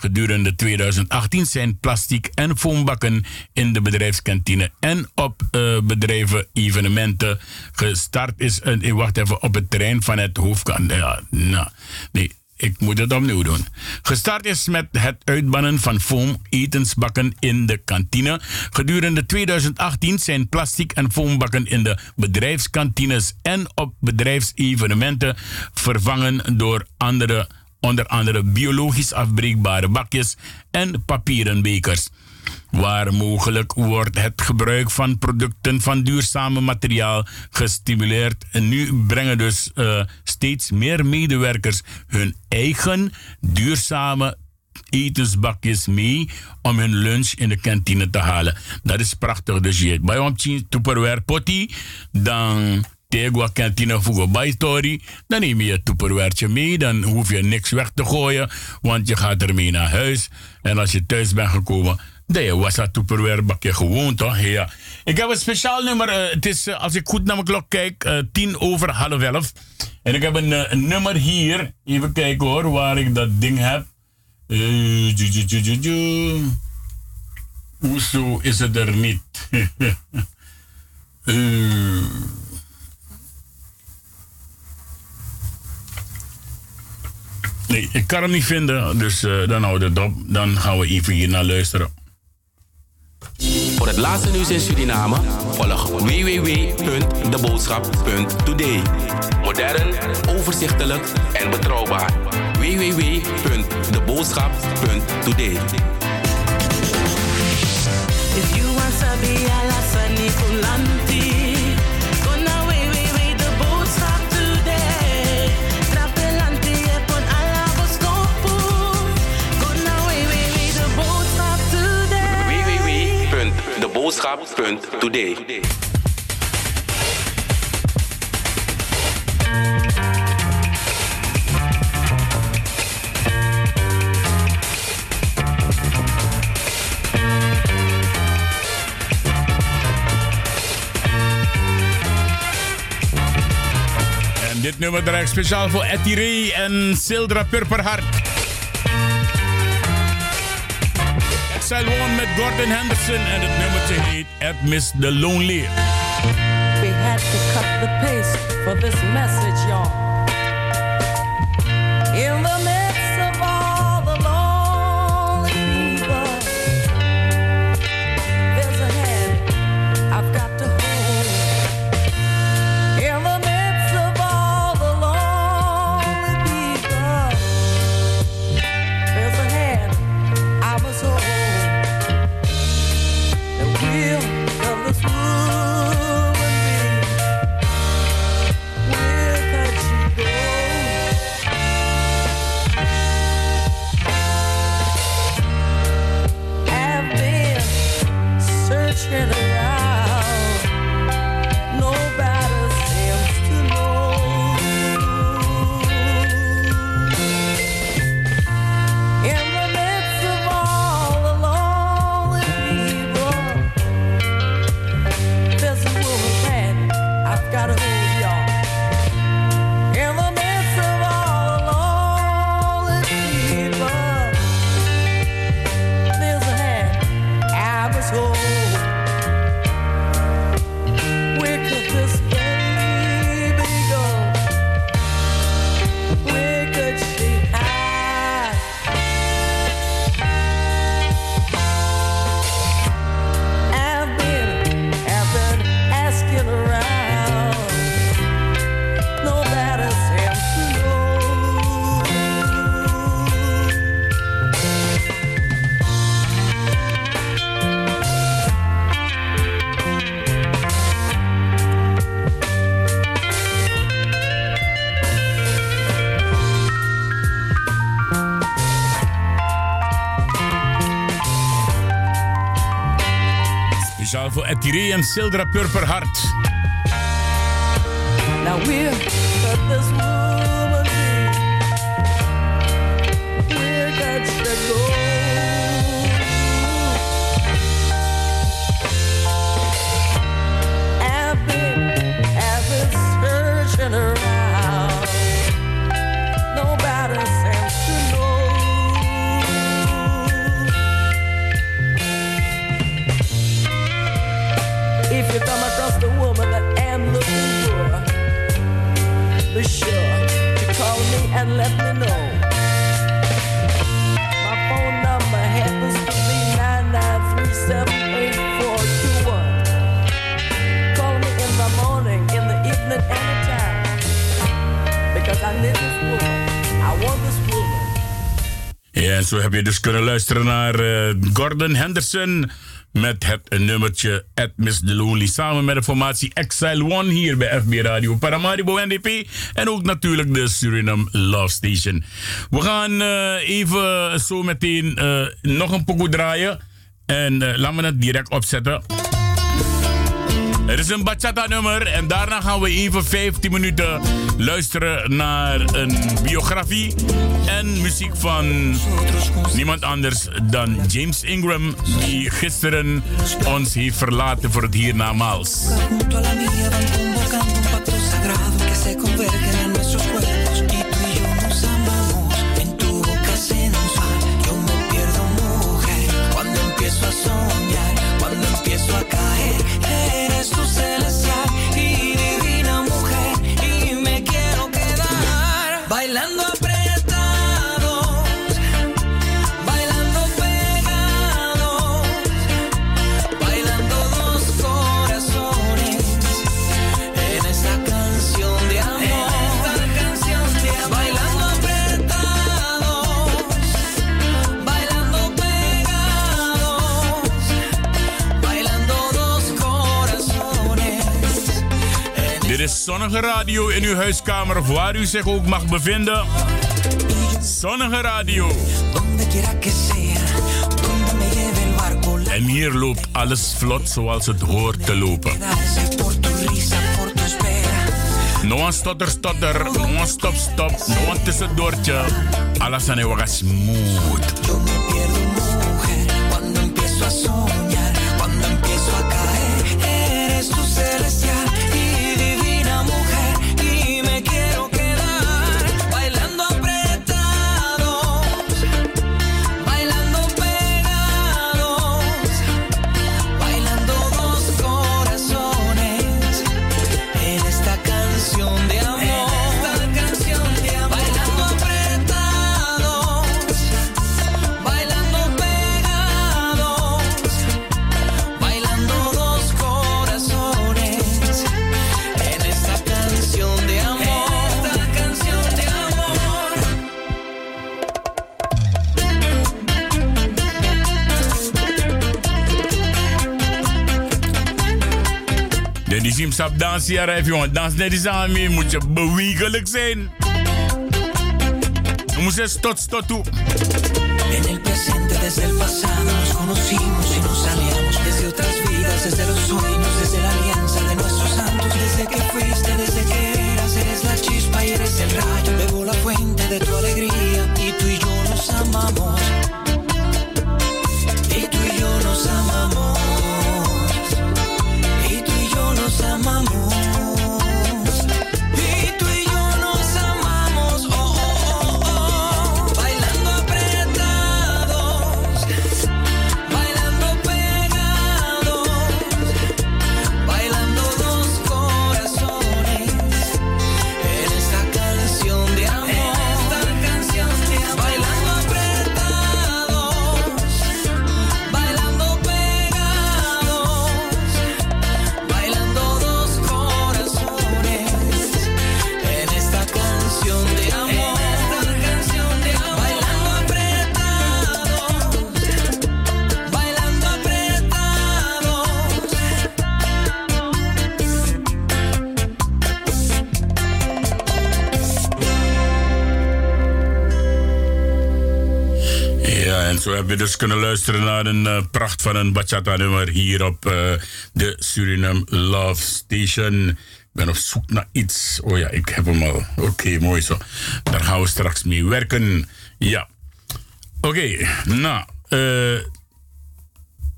Gedurende 2018 zijn plastic en foambakken in de bedrijfskantine en op uh, bedrijven evenementen gestart is. Uh, wacht even, op het terrein van het hoofdkantoor. Ja, nou, nee, ik moet het opnieuw doen. Gestart is met het uitbannen van foam etensbakken in de kantine. Gedurende 2018 zijn plastic en foambakken in de bedrijfskantines en op bedrijfsevenementen vervangen door andere, onder andere biologisch afbreekbare bakjes en papieren bekers. Waar mogelijk wordt het gebruik van producten van duurzame materiaal gestimuleerd. En nu brengen dus uh, steeds meer medewerkers hun eigen duurzame etensbakjes mee om hun lunch in de kantine te halen. Dat is prachtig. Dus je bij ons tupperware potty, dan tegwa kantine voor bij story, dan neem je je tupperware mee, dan hoef je niks weg te gooien, want je gaat ermee naar huis. En als je thuis bent gekomen, Nee, was dat tupperware bakje gewoon toch? Ja. Ik heb een speciaal nummer. Uh, het is, uh, als ik goed naar mijn klok kijk, uh, tien over half elf. En ik heb een, een, nummer hier. Even kijken hoor, waar ik dat ding heb. Hoezo is het er niet? [laughs] nee, ik kan hem niet vinden. Dus dan houden we het op. Dan gaan we even hier naar luisteren. Voor het laatste nieuws in Suriname volg www.deboodschap.today. Modern, overzichtelijk en betrouwbaar. www.deboodschap.today. If you want to be boodschap.today. Dit nummer draait speciaal voor Etty Ray en Sildra Purperhart. One met Gordon Henderson en het nummertje heet At the Lonely. We had to cut the pace for this message, y'all. Speciaal voor Etiree en Sildra Purperhart. Now we're Zo heb je dus kunnen luisteren naar eh, Gordon Henderson met het nummertje At Miss the Lonely samen met de formatie Exile One hier bij FB Radio Paramaribo NDP en ook natuurlijk de Suriname Love Station. We gaan eh, even zo meteen eh, nog een pokoe draaien en laten we het direct opzetten. Er is een bachata nummer en daarna gaan we even 15 minuten luisteren naar een biografie en muziek van niemand anders dan James Ingram, die gisteren ons heeft verlaten voor het hiernamaals. junto a la mía Zonnige Radio in uw huiskamer waar u zich ook mag bevinden. Zonnige Radio. En hier loopt alles vlot zoals het hoort te lopen. No stotter stotter, no stop stop, no een tussendoortje. Alles aan uw smooth. Sim sap dansen hier, even jongen. Dans net eens aan mee, moet je bewegelijk zijn. Je moet tot tot toe. En el presente, desde el pasado, nos conocimos y nos aliamos. Desde otras vidas, desde los sueños, desde la alianza de nuestros santos. Desde que fuiste, desde que eras, eres la chispa y eres el rayo. Zo heb je dus kunnen luisteren naar een uh, pracht van een bachata nummer hier op uh, de Suriname Love Station. Ik ben op zoek naar iets. Oh ja, ik heb hem al. Oké, mooi zo. Daar gaan we straks mee werken. Ja. Oké, nou. Uh,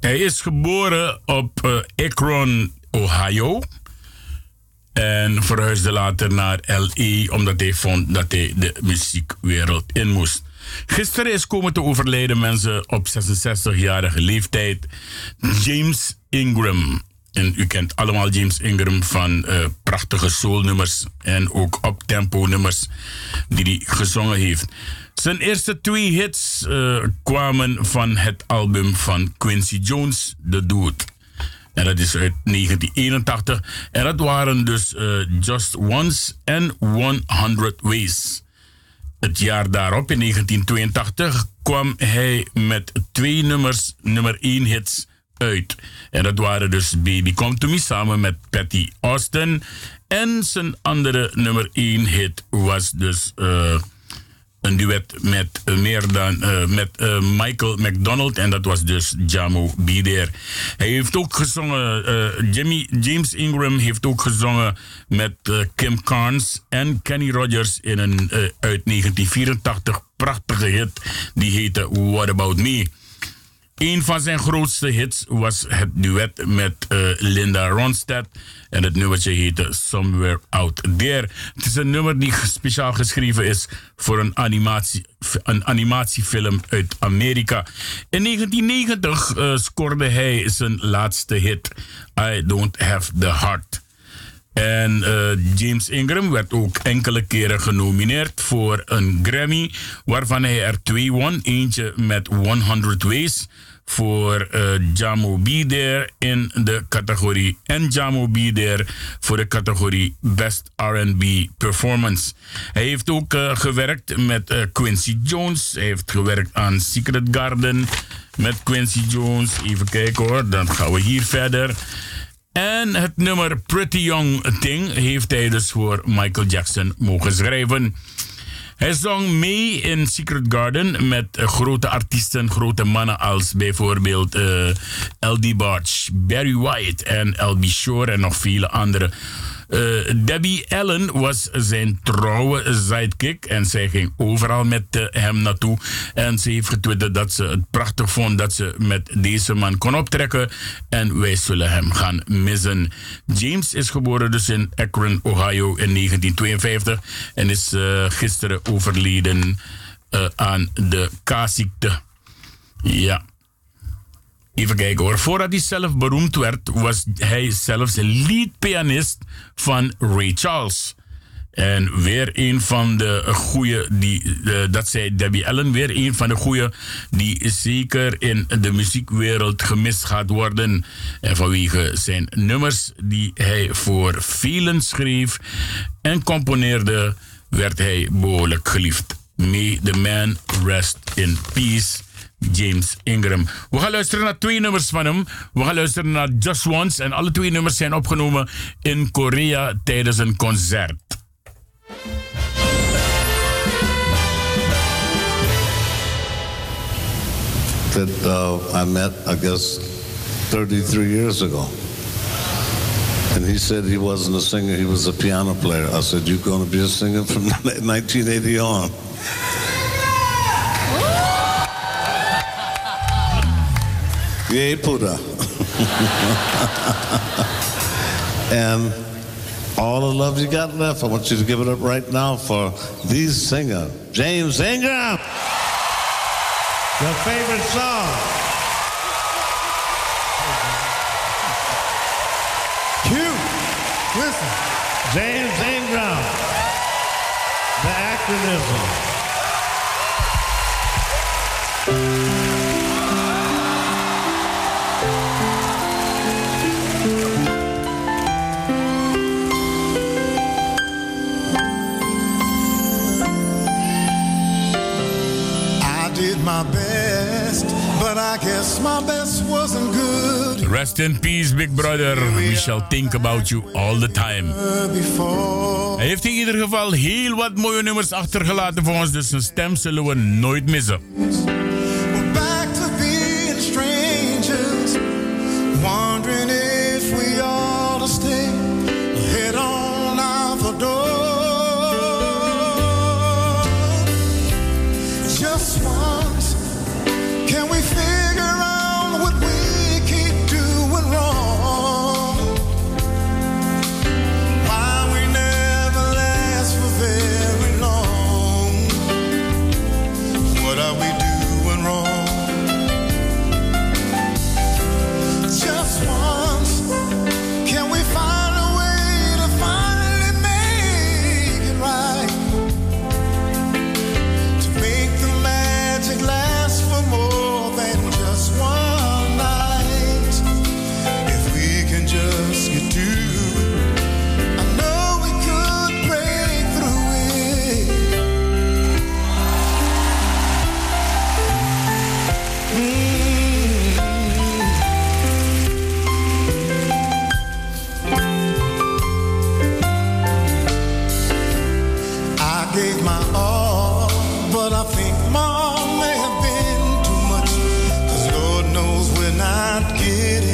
hij is geboren op Akron, Ohio. En verhuisde later naar L.A. omdat hij vond dat hij de muziekwereld in moest. Gisteren is komen te overlijden mensen op 66-jarige leeftijd. James Ingram. En u kent allemaal James Ingram van uh, prachtige soulnummers en ook op-tempo nummers die hij gezongen heeft. Zijn eerste twee hits uh, kwamen van het album van Quincy Jones, The Dude. En dat is uit 1981. En dat waren dus uh, Just Once en 100 Ways. Het jaar daarop, in 1982, kwam hij met twee nummers, nummer 1 hits uit. En dat waren dus Baby Come To Me samen met Patty Austin. En zijn andere nummer 1 hit was dus... Uh, een duet met uh, meer dan uh, met uh, Michael McDonald en dat was dus Jamo B. There. Hij heeft ook gezongen, Jimmy, James Ingram heeft ook gezongen met Kim Carnes en Kenny Rogers in een uit 1984 prachtige hit die heette What About Me. Een van zijn grootste hits was het duet met Linda Ronstadt. En het nummertje heette Somewhere Out There. Het is een nummer die speciaal geschreven is voor een, animatie, een animatiefilm uit Amerika. In 1990 uh, scoorde hij zijn laatste hit, I Don't Have the Heart. En uh, James Ingram werd ook enkele keren genomineerd voor een Grammy, waarvan hij er twee won. Eentje met 100 Ways voor uh, Jamo B There in de categorie en Jamo B There voor de categorie Best R&B Performance. Hij heeft ook uh, gewerkt met uh, Quincy Jones. Hij heeft gewerkt aan Secret Garden met Quincy Jones. Even kijken hoor, dan gaan we hier verder. En het nummer Pretty Young Thing heeft hij dus voor Michael Jackson mogen schrijven. Hij zong mee in Secret Garden met grote artiesten, grote mannen als bijvoorbeeld uh, L.D. Barge, Barry White en L.B. Shore en nog vele andere. Uh, Debbie Allen was zijn trouwe sidekick en zij ging overal met uh, hem naartoe. En ze heeft getwitterd dat ze het prachtig vond dat ze met deze man kon optrekken. En wij zullen hem gaan missen. James is geboren dus in Akron, Ohio in 1952 en is uh, gisteren overleden aan de K-ziekte. Ja. Even kijken hoor. Voordat hij zelf beroemd werd, was hij zelfs leadpianist van Ray Charles. En weer een van de goeie, die, uh, dat zei Debbie Allen, weer een van de goeie die zeker in de muziekwereld gemist gaat worden. En vanwege zijn nummers die hij voor velen schreef en componeerde, werd hij behoorlijk geliefd. May the man rest in peace. James Ingram. We gaan luisteren naar twee nummers van hem. We gaan luisteren naar Just Once. En alle twee nummers zijn opgenomen in Korea tijdens een concert. That uh, I met, I guess, 33 years ago. And he said he wasn't a singer, he was a piano player. I said, You're going to be a singer from [laughs] 1980 on. Buddha. and all the love you got left, I want you to give it up right now for the singer, James Ingram. Your favorite song. Cute. Listen. James Ingram. The acronym. My best, but I guess my best wasn't good. Rest in peace, big brother. We shall think about you all the time. Hij heeft in ieder geval heel wat mooie nummers achtergelaten voor ons, dus zijn stem zullen we nooit missen. get it.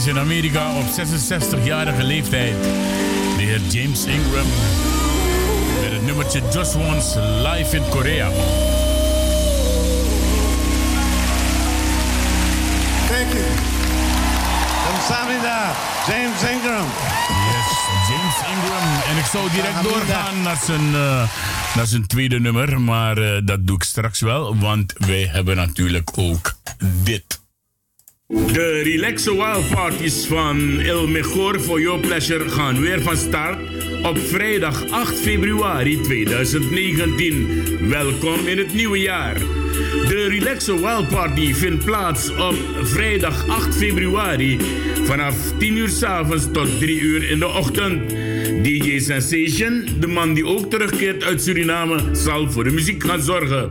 Angeles in Amerika op 66-jarige leeftijd. De heer James Ingram met het nummertje Just Once live in Korea. Thank you. Kamsahamnida, James Ingram. Yes, James Ingram. En ik zou direct doorgaan naar zijn, eh, naar zijn tweede nummer, maar eh, dat doe ik straks wel, want wij hebben natuurlijk ook dit. De Relaxo Wild Parties van El Mejor for Your Pleasure gaan weer van start op vrijdag 8 februari 2019. Welkom in het nieuwe jaar. De Relaxo Wild Party vindt plaats op vrijdag 8 februari vanaf 10 uur s avonds tot 3 uur in de ochtend. DJ Sensation, de man die ook terugkeert uit Suriname, zal voor de muziek gaan zorgen.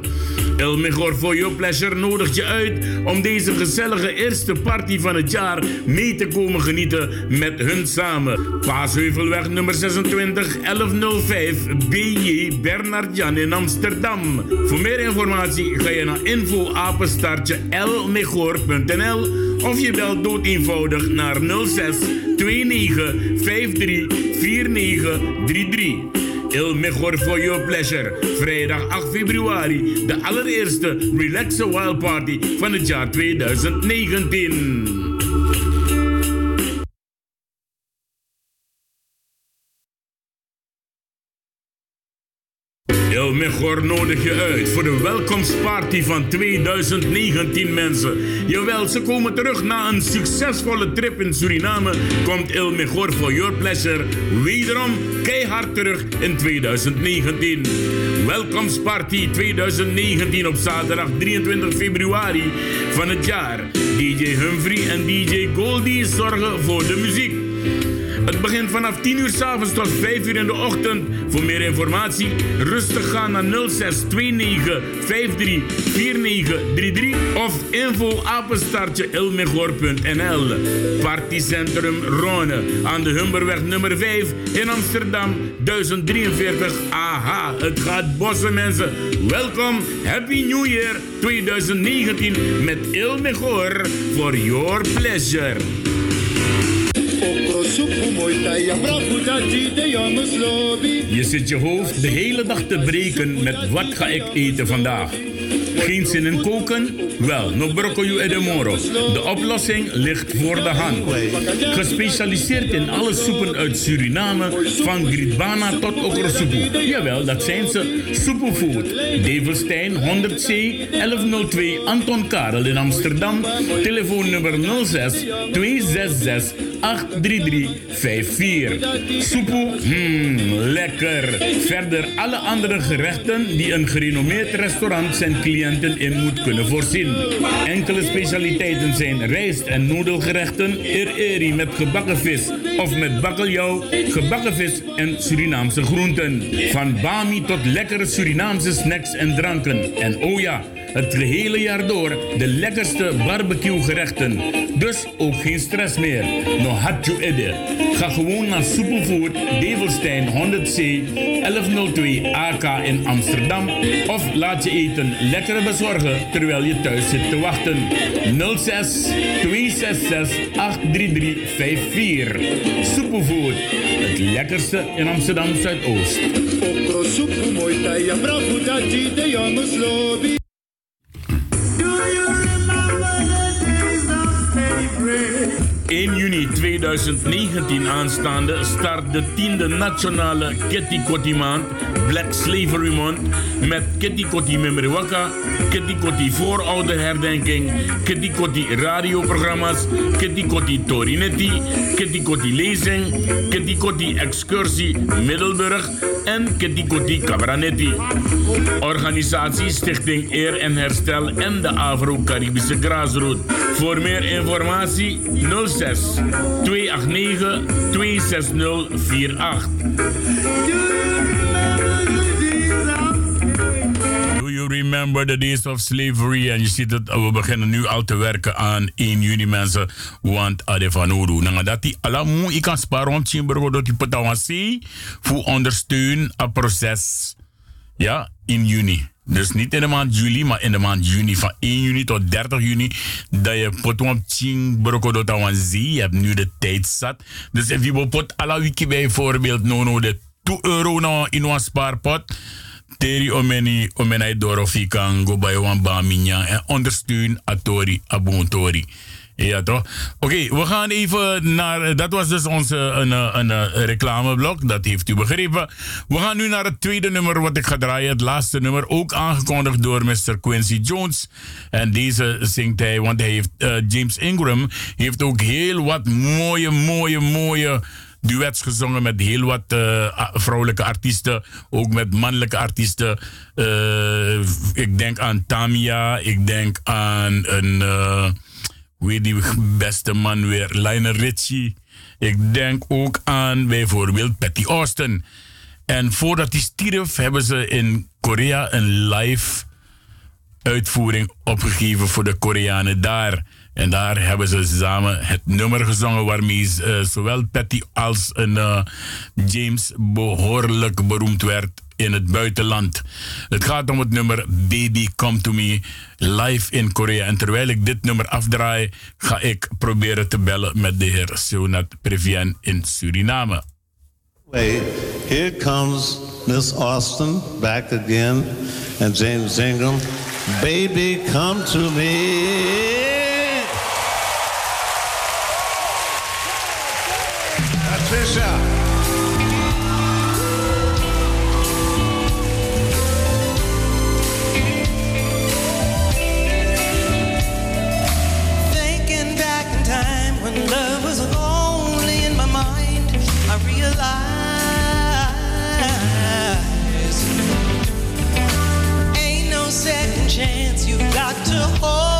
El Mejor for Your Pleasure nodigt je uit om deze gezellige eerste party van het jaar mee te komen genieten met hun samen. Paasheuvelweg nummer 26 1105 BJ Bernard Jan in Amsterdam. Voor meer informatie ga je naar info-apenstaartje lmejor.nl of je belt dood eenvoudig naar 06 29 53 49 33. Il Mejor for Your Pleasure. Vrijdag 8 februari. De allereerste Relaxo Wild Party van het jaar 2019. Mejor nodig je uit voor de welkomstparty van 2019 mensen. Jawel, ze komen terug na een succesvolle trip in Suriname. Komt El Mejor for Your Pleasure wederom keihard terug in 2019. Welkomstparty 2019 op zaterdag 23 februari van het jaar. DJ Humphrey en DJ Goldie zorgen voor de muziek. Het begint vanaf 10 uur s'avonds tot 5 uur in de ochtend. Voor meer informatie rustig gaan naar 0629 53 4933 of info. Partycentrum Rone aan de Humberweg nummer 5 in Amsterdam 1043. Aha, het gaat bossen mensen. Welkom, Happy New Year 2019 met Il Mejor for your pleasure. Je zit je hoofd de hele dag te breken met wat ga ik eten vandaag. Geen zin in koken? Wel, no broccoli e de moro. De oplossing ligt voor de hand. Gespecialiseerd in alle soepen uit Suriname, van gritbana tot okrosoepoe. Jawel, dat zijn ze. Soepenfood. Develstein 100C 1102 Anton Karel in Amsterdam. Telefoonnummer 06 266 83354. Soepoe, hmm, lekker. Verder alle andere gerechten die een gerenommeerd restaurant zijn in moet kunnen voorzien. Enkele specialiteiten zijn rijst- en noedelgerechten, eri met gebakken vis of met bakkeljauw, gebakken vis en Surinaamse groenten. Van bami tot lekkere Surinaamse snacks en dranken. En oh ja, het gehele jaar door de lekkerste barbecue gerechten. Dus ook geen stress meer. No hatju edde. Ga gewoon naar Superfood Develstein 100C 1102 AK in Amsterdam. Of laat je eten lekker bezorgen terwijl je thuis zit te wachten. 06 266 83354. Superfood. Het lekkerste in Amsterdam Zuidoost. Okrosupu moitaia bravo dati de jongens lobby. 1 juni 2019 aanstaande start de tiende nationale Kitty maand, Black Slavery Month, met Kitty Kotti Memriwaka, Kitty Kotti voorouderherdenking, Kitty Kotti radioprogramma's, Kitty Kotti Torinetti, Kitty Kotti lezing, Kitty Kotti excursie Middelburg en Kitty Kotti Cabranetti. Organisatie Stichting Eer en Herstel en de Afro-Caribische Grassroot. Voor meer informatie 06 289 26048. Do you remember the days of slavery? En je ziet het, we beginnen nu al te werken aan 1 juni mensen. Want ade van Odu. Nou, dat die alamu, ik kan sparen chimbergo dat die voor ondersteun het proces. Ja, in juni. Dus niet in de maand juli, maar in de maand juni. Van 1 juni tot 30 juni. Dat je potwam ching brokodota wanzi. Je hebt nu de tijd zat. Dus als je pot alla wiki bijvoorbeeld no de 2 euro in een spaarpot. Teri omeni omenai dorofi kan go bij wan baminya. En ondersteun atori abontori. Ja, toch? Oké, we gaan even naar. Dat was dus onze een, een, een reclameblok. Dat heeft u begrepen. We gaan nu naar het tweede nummer wat ik ga draaien. Het laatste nummer. Ook aangekondigd door Mr. Quincy Jones. En deze zingt hij, want hij heeft. eh, James Ingram heeft ook heel wat mooie, mooie, mooie duets gezongen met heel wat eh, vrouwelijke artiesten. Ook met mannelijke artiesten. Eh, ik denk aan Tamia. Ik denk aan een. Heet die beste man weer? Lionel Richie. Ik denk ook aan bijvoorbeeld Patty Austin. En voordat hij stierf, hebben ze in Korea een live uitvoering opgegeven voor de Koreanen daar. En daar hebben ze samen het nummer gezongen waarmee eh, zowel Patty als een, eh, James behoorlijk beroemd werd in het buitenland. Het gaat om het nummer Baby Come To Me live in Korea. En terwijl ik dit nummer afdraai, ga ik proberen te bellen met de heer Seonat Previen in Suriname. Wait, here comes Miss Austin back again and James Ingram. Baby, come to me. Got to hold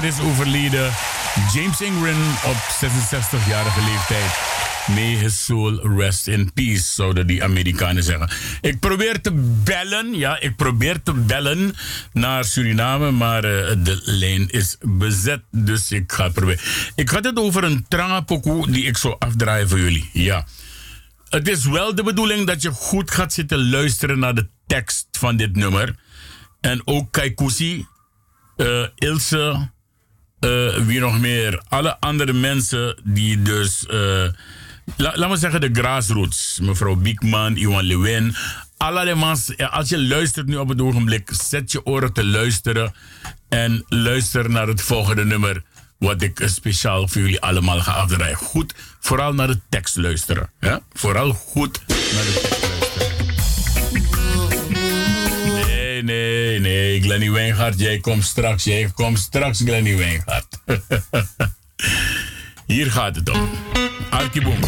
gisteren is overleden, James Ingram, op 66-jarige leeftijd. May his soul rest in peace, zouden die Amerikanen zeggen. Ik probeer te bellen, ja, ik probeer te bellen naar Suriname, maar eh, de lijn is bezet, dus ik ga proberen. Ik had het over een trangapokoe die ik zou afdraaien voor jullie, ja. Het is wel de bedoeling dat je goed gaat zitten luisteren naar de tekst van dit nummer. En ook Kaikusi, eh, Ilse, eh, wie nog meer. Alle andere mensen die dus... eh, la- laat me zeggen de grassroots. Mevrouw Biekman, Iwan Lewin. Alle de mans, ja, als je luistert nu op het ogenblik, zet je oren te luisteren. En luister naar het volgende nummer. Wat ik speciaal voor jullie allemaal ga afdraaien. Goed, vooral naar de tekst luisteren. Ja? Vooral goed naar de tekst luisteren. Nee, nee, nee. Glenny Wijngaard, jij komt straks. Jij komt straks, Glenny Wijngaard. [laughs] Hier gaat het om. Arkiboom.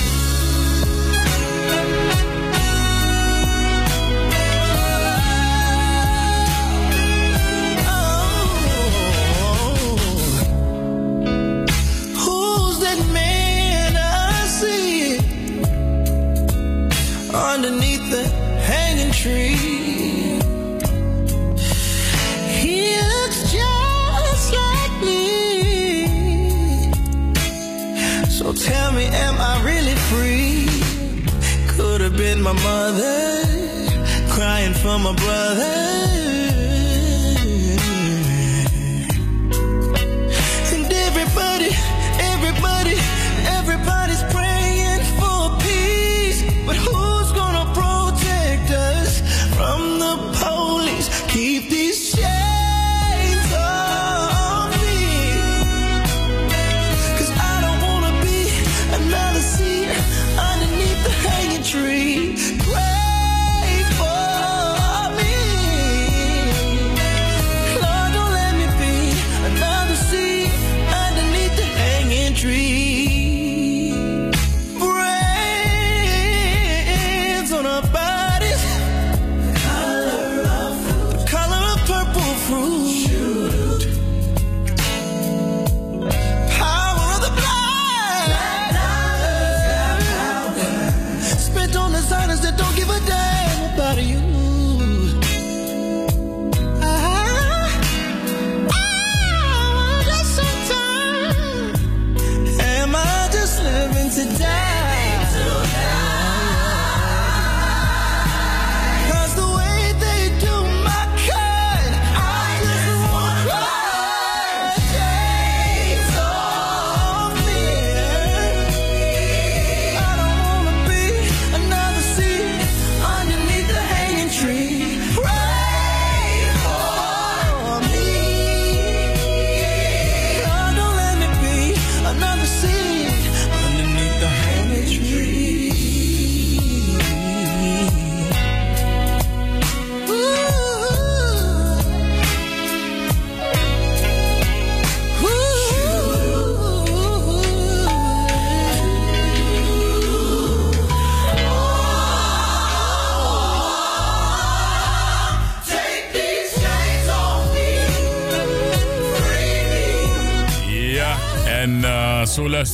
Underneath So tell me, am I really free? Could have been my mother crying for my brother.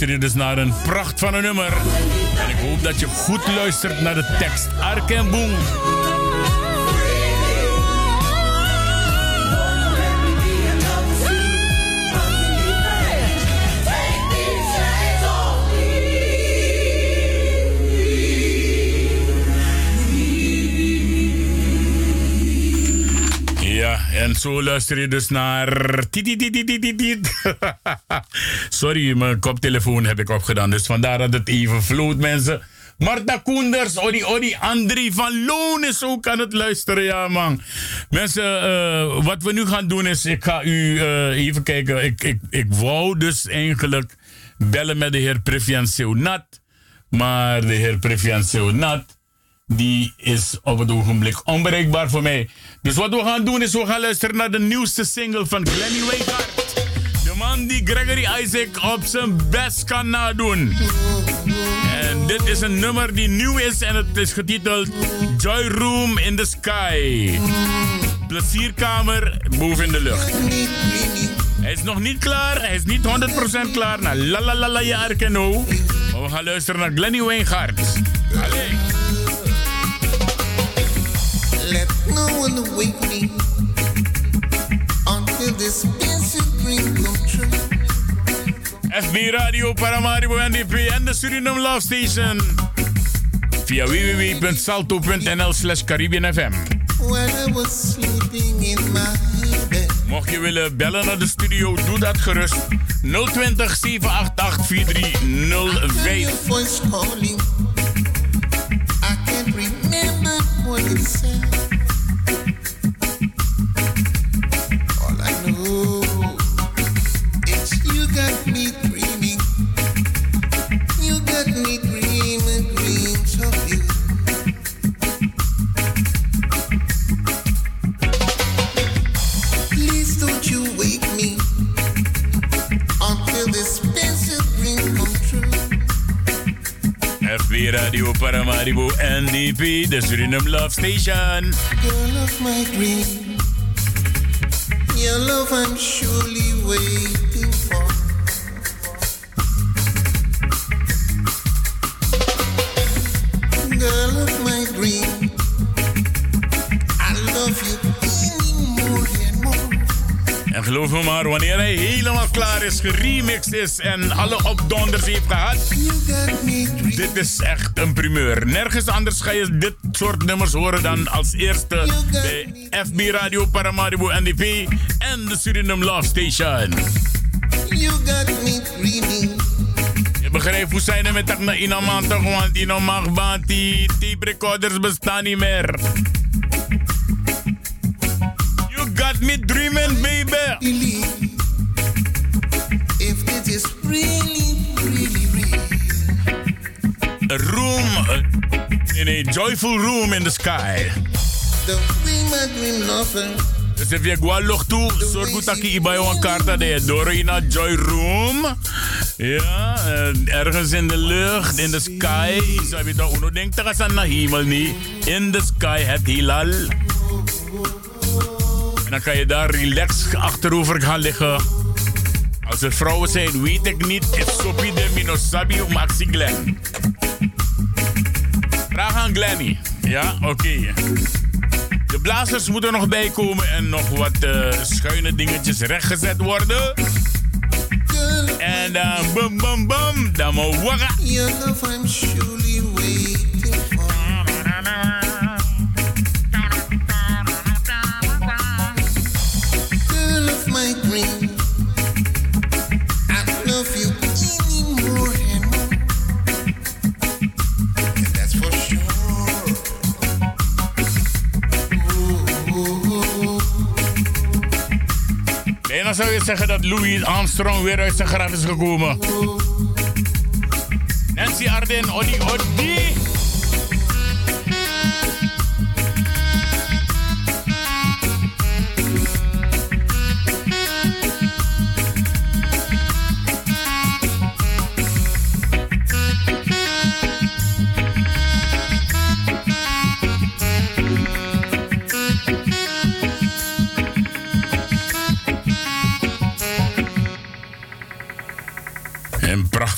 Je dus naar een pracht van een nummer. En ik hoop dat je goed luistert naar de tekst. Ark en Boom. Ja, en zo luister je dus naar... [laughs] Sorry, mijn koptelefoon heb ik opgedaan. Dus vandaar dat het even vloot, mensen. Marta Koenders, Odi Odi, André van Loon is ook aan het luisteren, ja man. Mensen, eh, wat we nu gaan doen is, ik ga u eh, even kijken. Ik, ik, ik wou dus eigenlijk bellen met de heer Previan Seunat. Maar de heer Previan Seunat, die is op het ogenblik onbereikbaar voor mij. Dus wat we gaan doen is, we gaan luisteren naar de nieuwste single van Glenny Wijkaard. Die Gregory Isaac op zijn best kan nadoen. En dit is een nummer die nieuw is en het is getiteld Joy Room in the Sky. plezierkamer boven in de lucht. Hij is nog niet klaar, hij is niet 100% klaar. Nou, la la la la ja, Arkeno. Maar we gaan luisteren naar Glenny Wijngaard. Allee. Let no one wake me until this dream come true. FB Radio Paramaribo NDP en de Suriname Love Station. Via www.salto.nl slash Caribbean FM. When I was sleeping in my bed, Mocht je willen bellen naar de studio, doe dat gerust. 020 788 4305. your voice calling. I can't remember what it said. Paramaribo NDP, de Suriname Love Station. Girl of my dream, your love I'm surely waiting Maar, wanneer hij helemaal klaar is, geremixed is en alle opdonders heeft gehad. Dit is echt een primeur. Nergens anders ga je dit soort nummers horen dan als eerste bij FB Radio Paramaribo NDP en de Suriname Love Station. You got me dreaming. Je begrijpt hoe zijn er met dat naar iemand toch, want mag want die tape recorders bestaan niet meer. You got me dreaming, baby. Really, really real. A room uh, in a joyful room in the sky. The way my dream lover. Dus if je gwa lucht toe, zorg goed dat je ibai een kaart je door in een joy room. Ja, ergens in de lucht, in de sky. Zo je toch, uno denkt dat aan de hemel niet. In the sky, het hilal. En dan kan je daar relaxed achterover gaan liggen. Als er vrouwen zijn, weet ik niet. Is Sophie de Minosabi of Maxi Glenn? Vraag aan Glenny. Ja, oké. De blazers moeten nog bijkomen en nog wat eh, schuine dingetjes rechtgezet worden. En dan bum bum bum, dan moet wagga. Zou je zeggen dat Louis Armstrong weer uit zijn graf is gekomen. Nancy Arden, Odi Odi.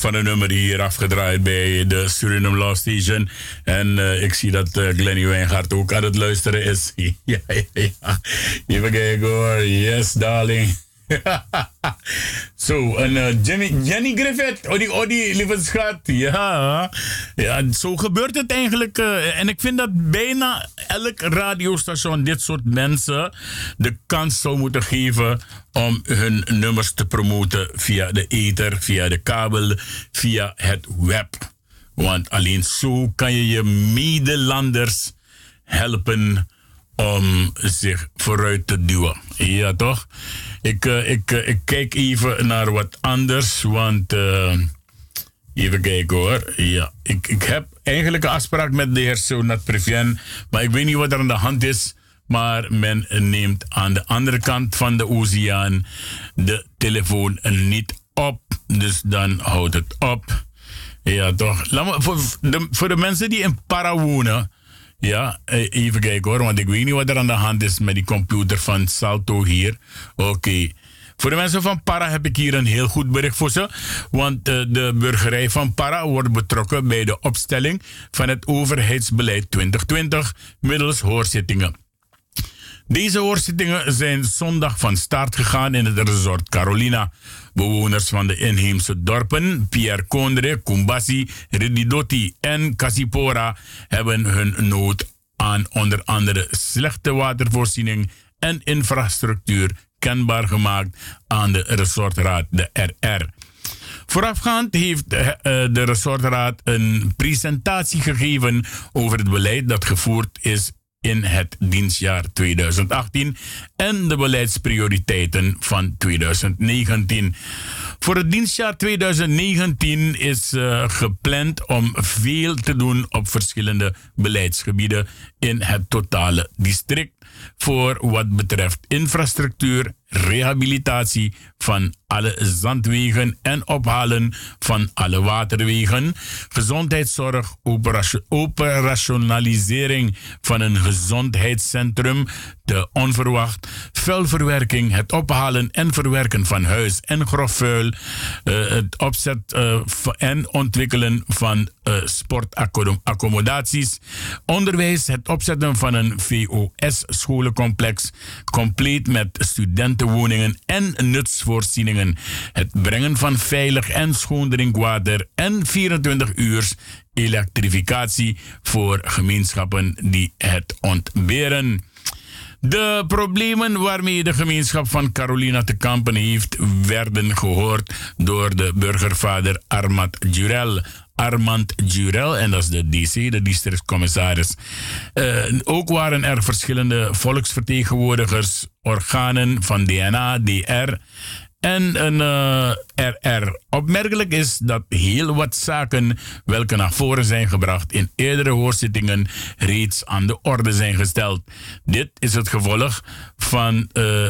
Van een nummer hier afgedraaid bij de Suriname Love Station. En eh, ik zie dat uh, Glenny Wijngaard ook aan het luisteren is. [laughs] ja, ja, ja. Even kijken hoor. Yes, darling. [laughs] Zo, en eh, Jenny, Griffith, Odi Odi, lieve schat. Ja, ja, zo gebeurt het eigenlijk. eh, en ik vind dat bijna elk radiostation dit soort mensen de kans zou moeten geven om hun nummers te promoten via de ether, via de kabel, via het web. Want alleen zo kan je je medelanders helpen om zich vooruit te duwen. Ja, toch? Ik, eh, ik, eh, ik kijk even naar wat anders, want... eh, even kijken hoor. Ja, ik, ik heb eigenlijk een afspraak met de heer Sonat Previen, maar ik weet niet wat er aan de hand is. Maar men neemt aan de andere kant van de oceaan de telefoon niet op. Dus dan houdt het op. Ja, toch? Laat me, voor, de, voor de mensen die in Para wonen, Ja, eh, even kijken hoor, want ik weet niet wat er aan de hand is met die computer van Salto hier. Oké. Voor de mensen van Para heb ik hier een heel goed bericht voor ze. Want eh, de burgerij van Para wordt betrokken bij de opstelling van het overheidsbeleid 2020 middels hoorzittingen. Deze hoorzittingen zijn zondag van start gegaan in het resort Carolina. Bewoners van de inheemse dorpen Pierre Kondre, Kumbasi, Rididoti en Kasipora hebben hun nood aan onder andere slechte watervoorziening en infrastructuur kenbaar gemaakt aan de resortraad, de RR. Voorafgaand heeft eh, eh, de resortraad een presentatie gegeven over het beleid dat gevoerd is in het dienstjaar 2018 en de beleidsprioriteiten van 2019. Voor het dienstjaar 2019 is uh, gepland om veel te doen op verschillende beleidsgebieden in het totale district voor wat betreft infrastructuur, rehabilitatie van alle zandwegen en ophalen van alle waterwegen, gezondheidszorg, operationalisering van een gezondheidscentrum, de onverwacht, vuilverwerking, het ophalen en verwerken van huis- en grofvuil, uh, het opzet uh, en ontwikkelen van uh, sportaccommodaties, onderwijs, het opzetten van een VOS-scholencomplex, compleet met studentenwoningen en nutsvoorzieningen, het brengen van veilig en schoon drinkwater en 24 uur elektrificatie voor gemeenschappen die het ontberen. De problemen waarmee de gemeenschap van Carolina te kampen heeft, werden gehoord door de burgervader Armand Jurel. Armand Jurel, en dat is de DC, de districtscommissaris. Uh, ook waren er verschillende volksvertegenwoordigers, organen van DNA, DR en een uh, RR. Opmerkelijk is dat heel wat zaken welke naar voren zijn gebracht in eerdere hoorzittingen reeds aan de orde zijn gesteld. Dit is het gevolg van uh,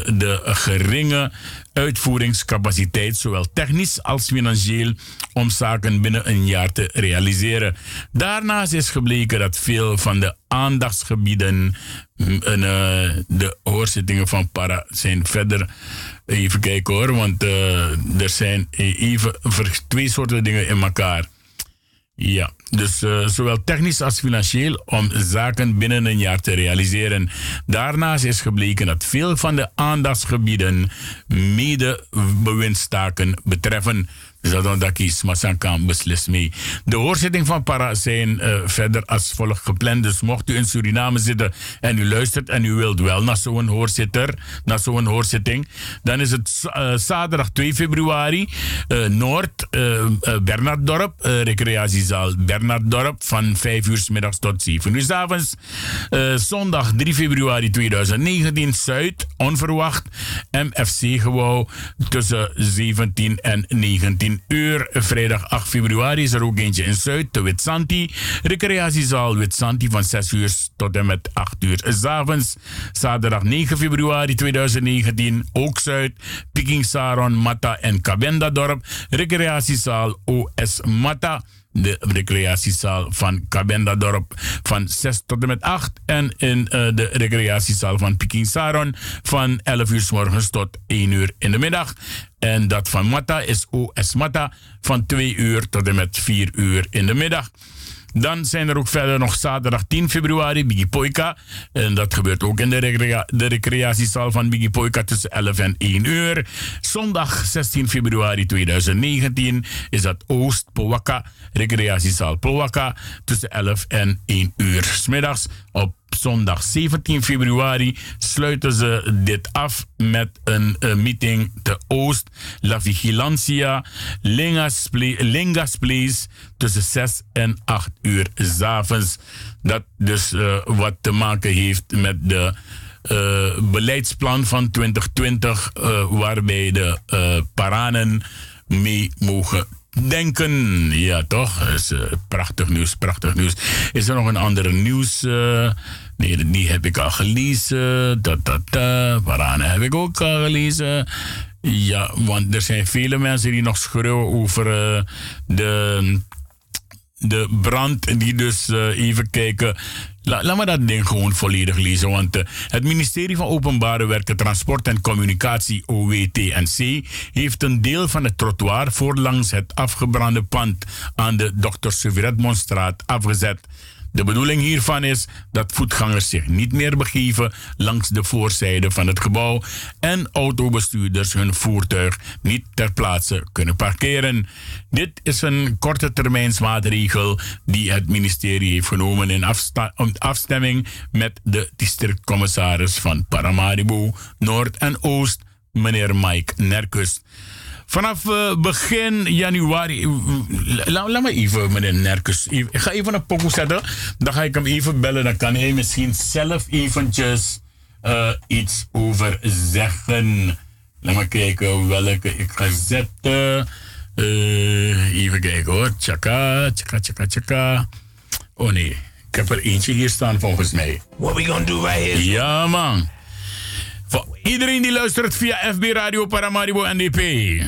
de geringe uitvoeringscapaciteit, zowel technisch als financieel, om zaken binnen een jaar te realiseren. Daarnaast is gebleken dat veel van de aandachtsgebieden en uh, de hoorzittingen van Para zijn verder. Even kijken hoor, want uh, er zijn even twee soorten dingen in elkaar. Ja, dus uh, zowel technisch als financieel om zaken binnen een jaar te realiseren. Daarnaast is gebleken dat veel van de aandachtsgebieden mede bewindstaken betreffen. Dus dat kan beslist mee. De hoorzitting van Para zijn uh, verder als volgt gepland. Dus mocht u in Suriname zitten en u luistert en u wilt wel naar zo'n hoorzitter, naar zo'n hoorzitting, dan is het uh, zaterdag 2 februari, uh, Noord, Bernarddorp, recreatiezaal Bernarddorp van 5 uur s middags tot 7 uur s avonds. zondag 3 februari 2019, Zuid, onverwacht, MFC-gebouw tussen 17 en 19 uur. Vrijdag 8 februari is er ook eentje in Zuid, de Witsanti. Recreatiezaal Witsanti van 6 uur tot en met 8 uur s'avonds. Zaterdag 9 februari 2019, ook Zuid. Piking Saron, Mata en Kabenda dorp. Recreatiezaal OS Mata de recreatiezaal van Kabenda-dorp van 6 tot en met 8. En in uh, de recreatiezaal van Peking Saron van 11 uur s morgens tot 1 uur in de middag. En dat van Mata is OS Mata van 2 uur tot en met 4 uur in de middag. Dan zijn er ook verder nog zaterdag 10 februari Biggie Poika. En dat gebeurt ook in de, recrea de recreatiezaal van Biggie Poika tussen 11 en 1 uur. Zondag 16 februari 2019 is dat Oost Powaka, recreatiezaal Powaka tussen 11 en 1 uur. Smiddags op zondag 17 februari sluiten ze dit af met een uh, meeting te Oost, La Vigilancia, Lingas, Place tussen 6 en 8 uur s'avonds. Dat dus uh, wat te maken heeft met de uh, beleidsplan van 2020, waarbij de paranen mee mogen denken. Ja, toch? Is prachtig nieuws, prachtig nieuws. Is er nog een andere nieuws? Nee, die heb ik al gelezen. Dat, dat. Waaraan heb ik ook al gelezen. Ja, want er zijn vele mensen die nog schreeuwen over eh, de, de brand. Die dus eh, even kijken. Laat maar dat ding gewoon volledig lezen. Want eh, het ministerie van Openbare Werken, Transport en Communicatie, OWTNC, heeft een deel van het trottoir voorlangs het afgebrande pand aan de Dr. Monstraat afgezet. De bedoeling hiervan is dat voetgangers zich niet meer begeven langs de voorzijde van het gebouw en autobestuurders hun voertuig niet ter plaatse kunnen parkeren. Dit is een korte termijnsmaatregel die het ministerie heeft genomen in afstemming met de districtcommissaris van Paramaribo, Noord en Oost, meneer Mike Nerkus. Vanaf eh, begin januari. Eh, laat, maar me even, meneer Nerkens. E-, ik ga even een pokoe zetten. Dan ga ik hem even bellen. Dan kan hij misschien zelf eventjes eh, iets over zeggen. Laat me kijken welke ik ga zetten. Even kijken hoor. Tjaka, tjaka, tjaka, tjaka. Oh nee, ik heb er eentje hier staan volgens mij. What we gonna do right here? Ja man. Iedereen die luistert via FB Radio Paramaribo NDP.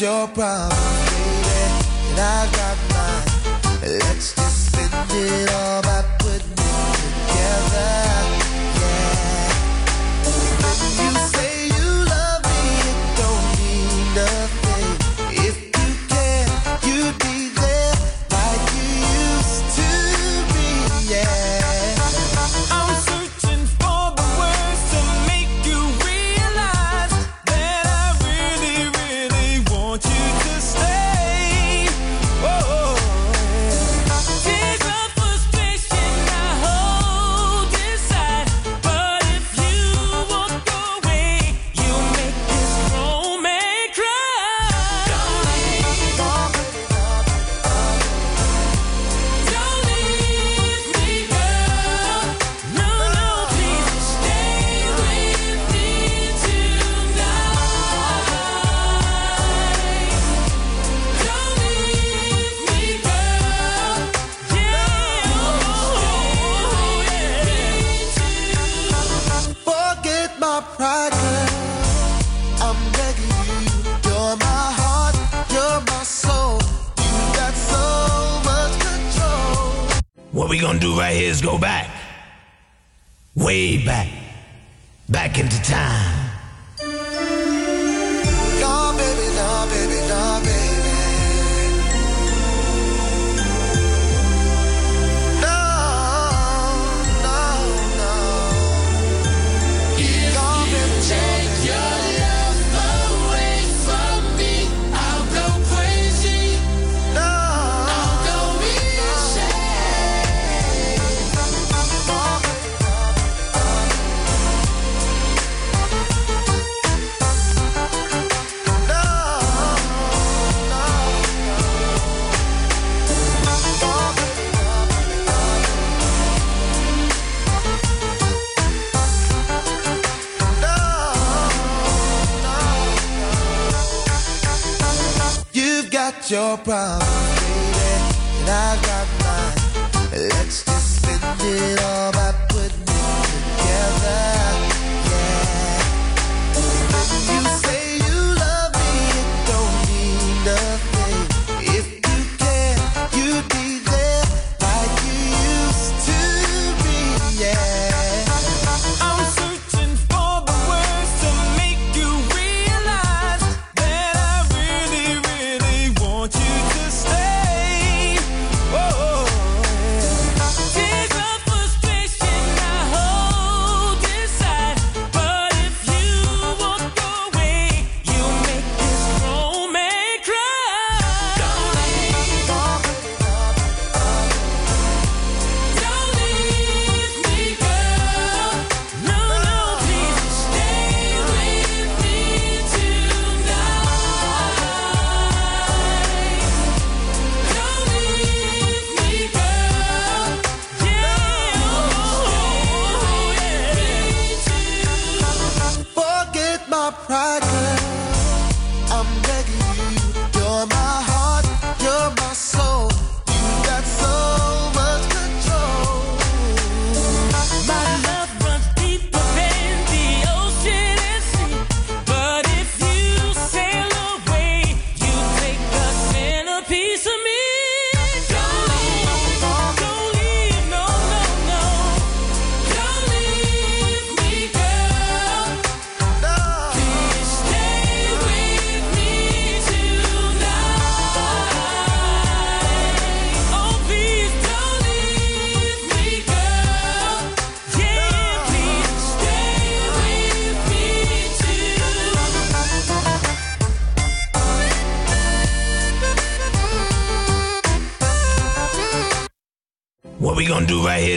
your problem.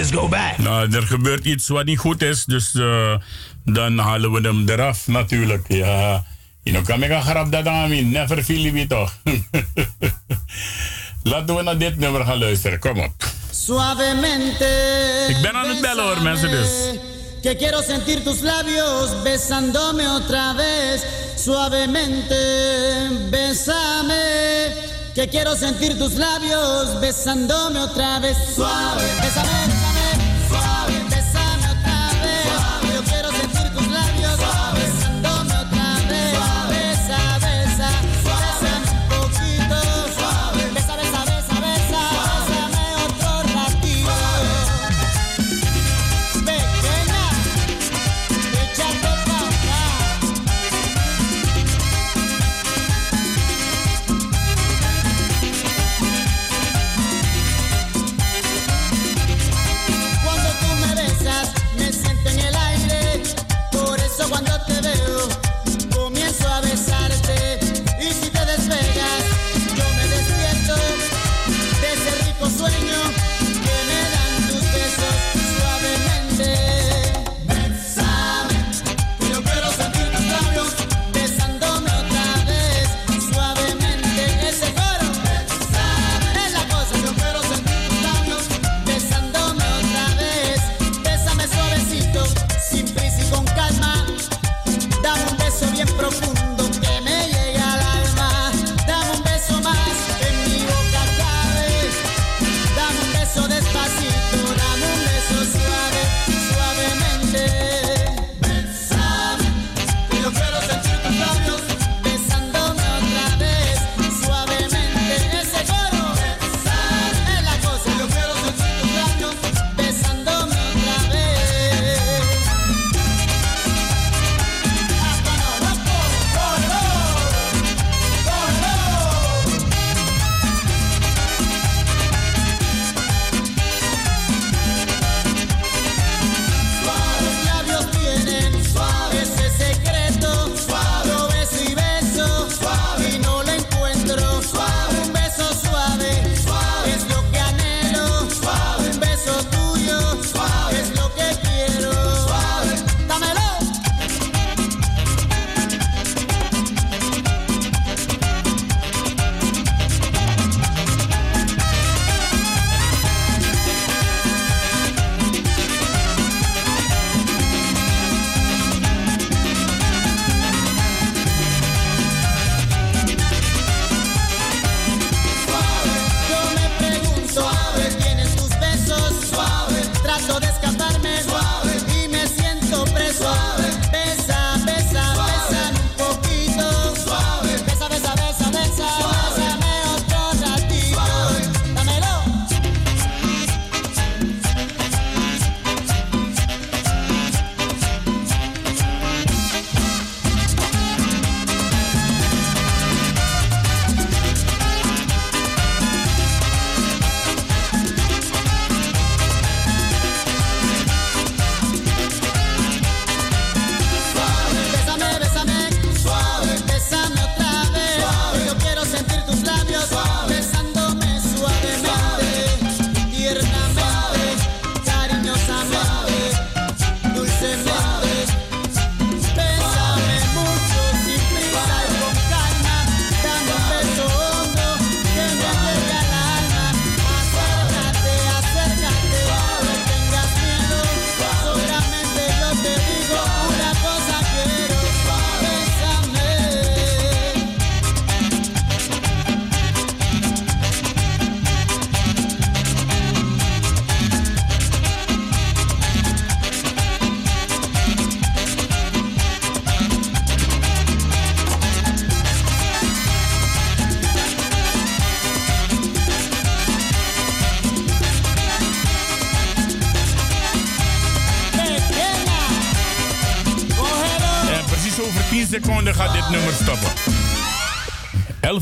Is go back. Nou, er gebeurt iets wat niet goed is, dus eh, dan halen we hem eraf natuurlijk. Ja, je know, kan ik een grap dat aan me, never feel me toch. [laughs] Laten we naar dit nummer gaan luisteren, kom op. Suavemente. Ik ben aan het bellen hoor, mensen dus. Que quiero sentir tus labios besándome otra vez. Suavemente, bésame. Que quiero sentir tus labios besándome otra vez. Suave,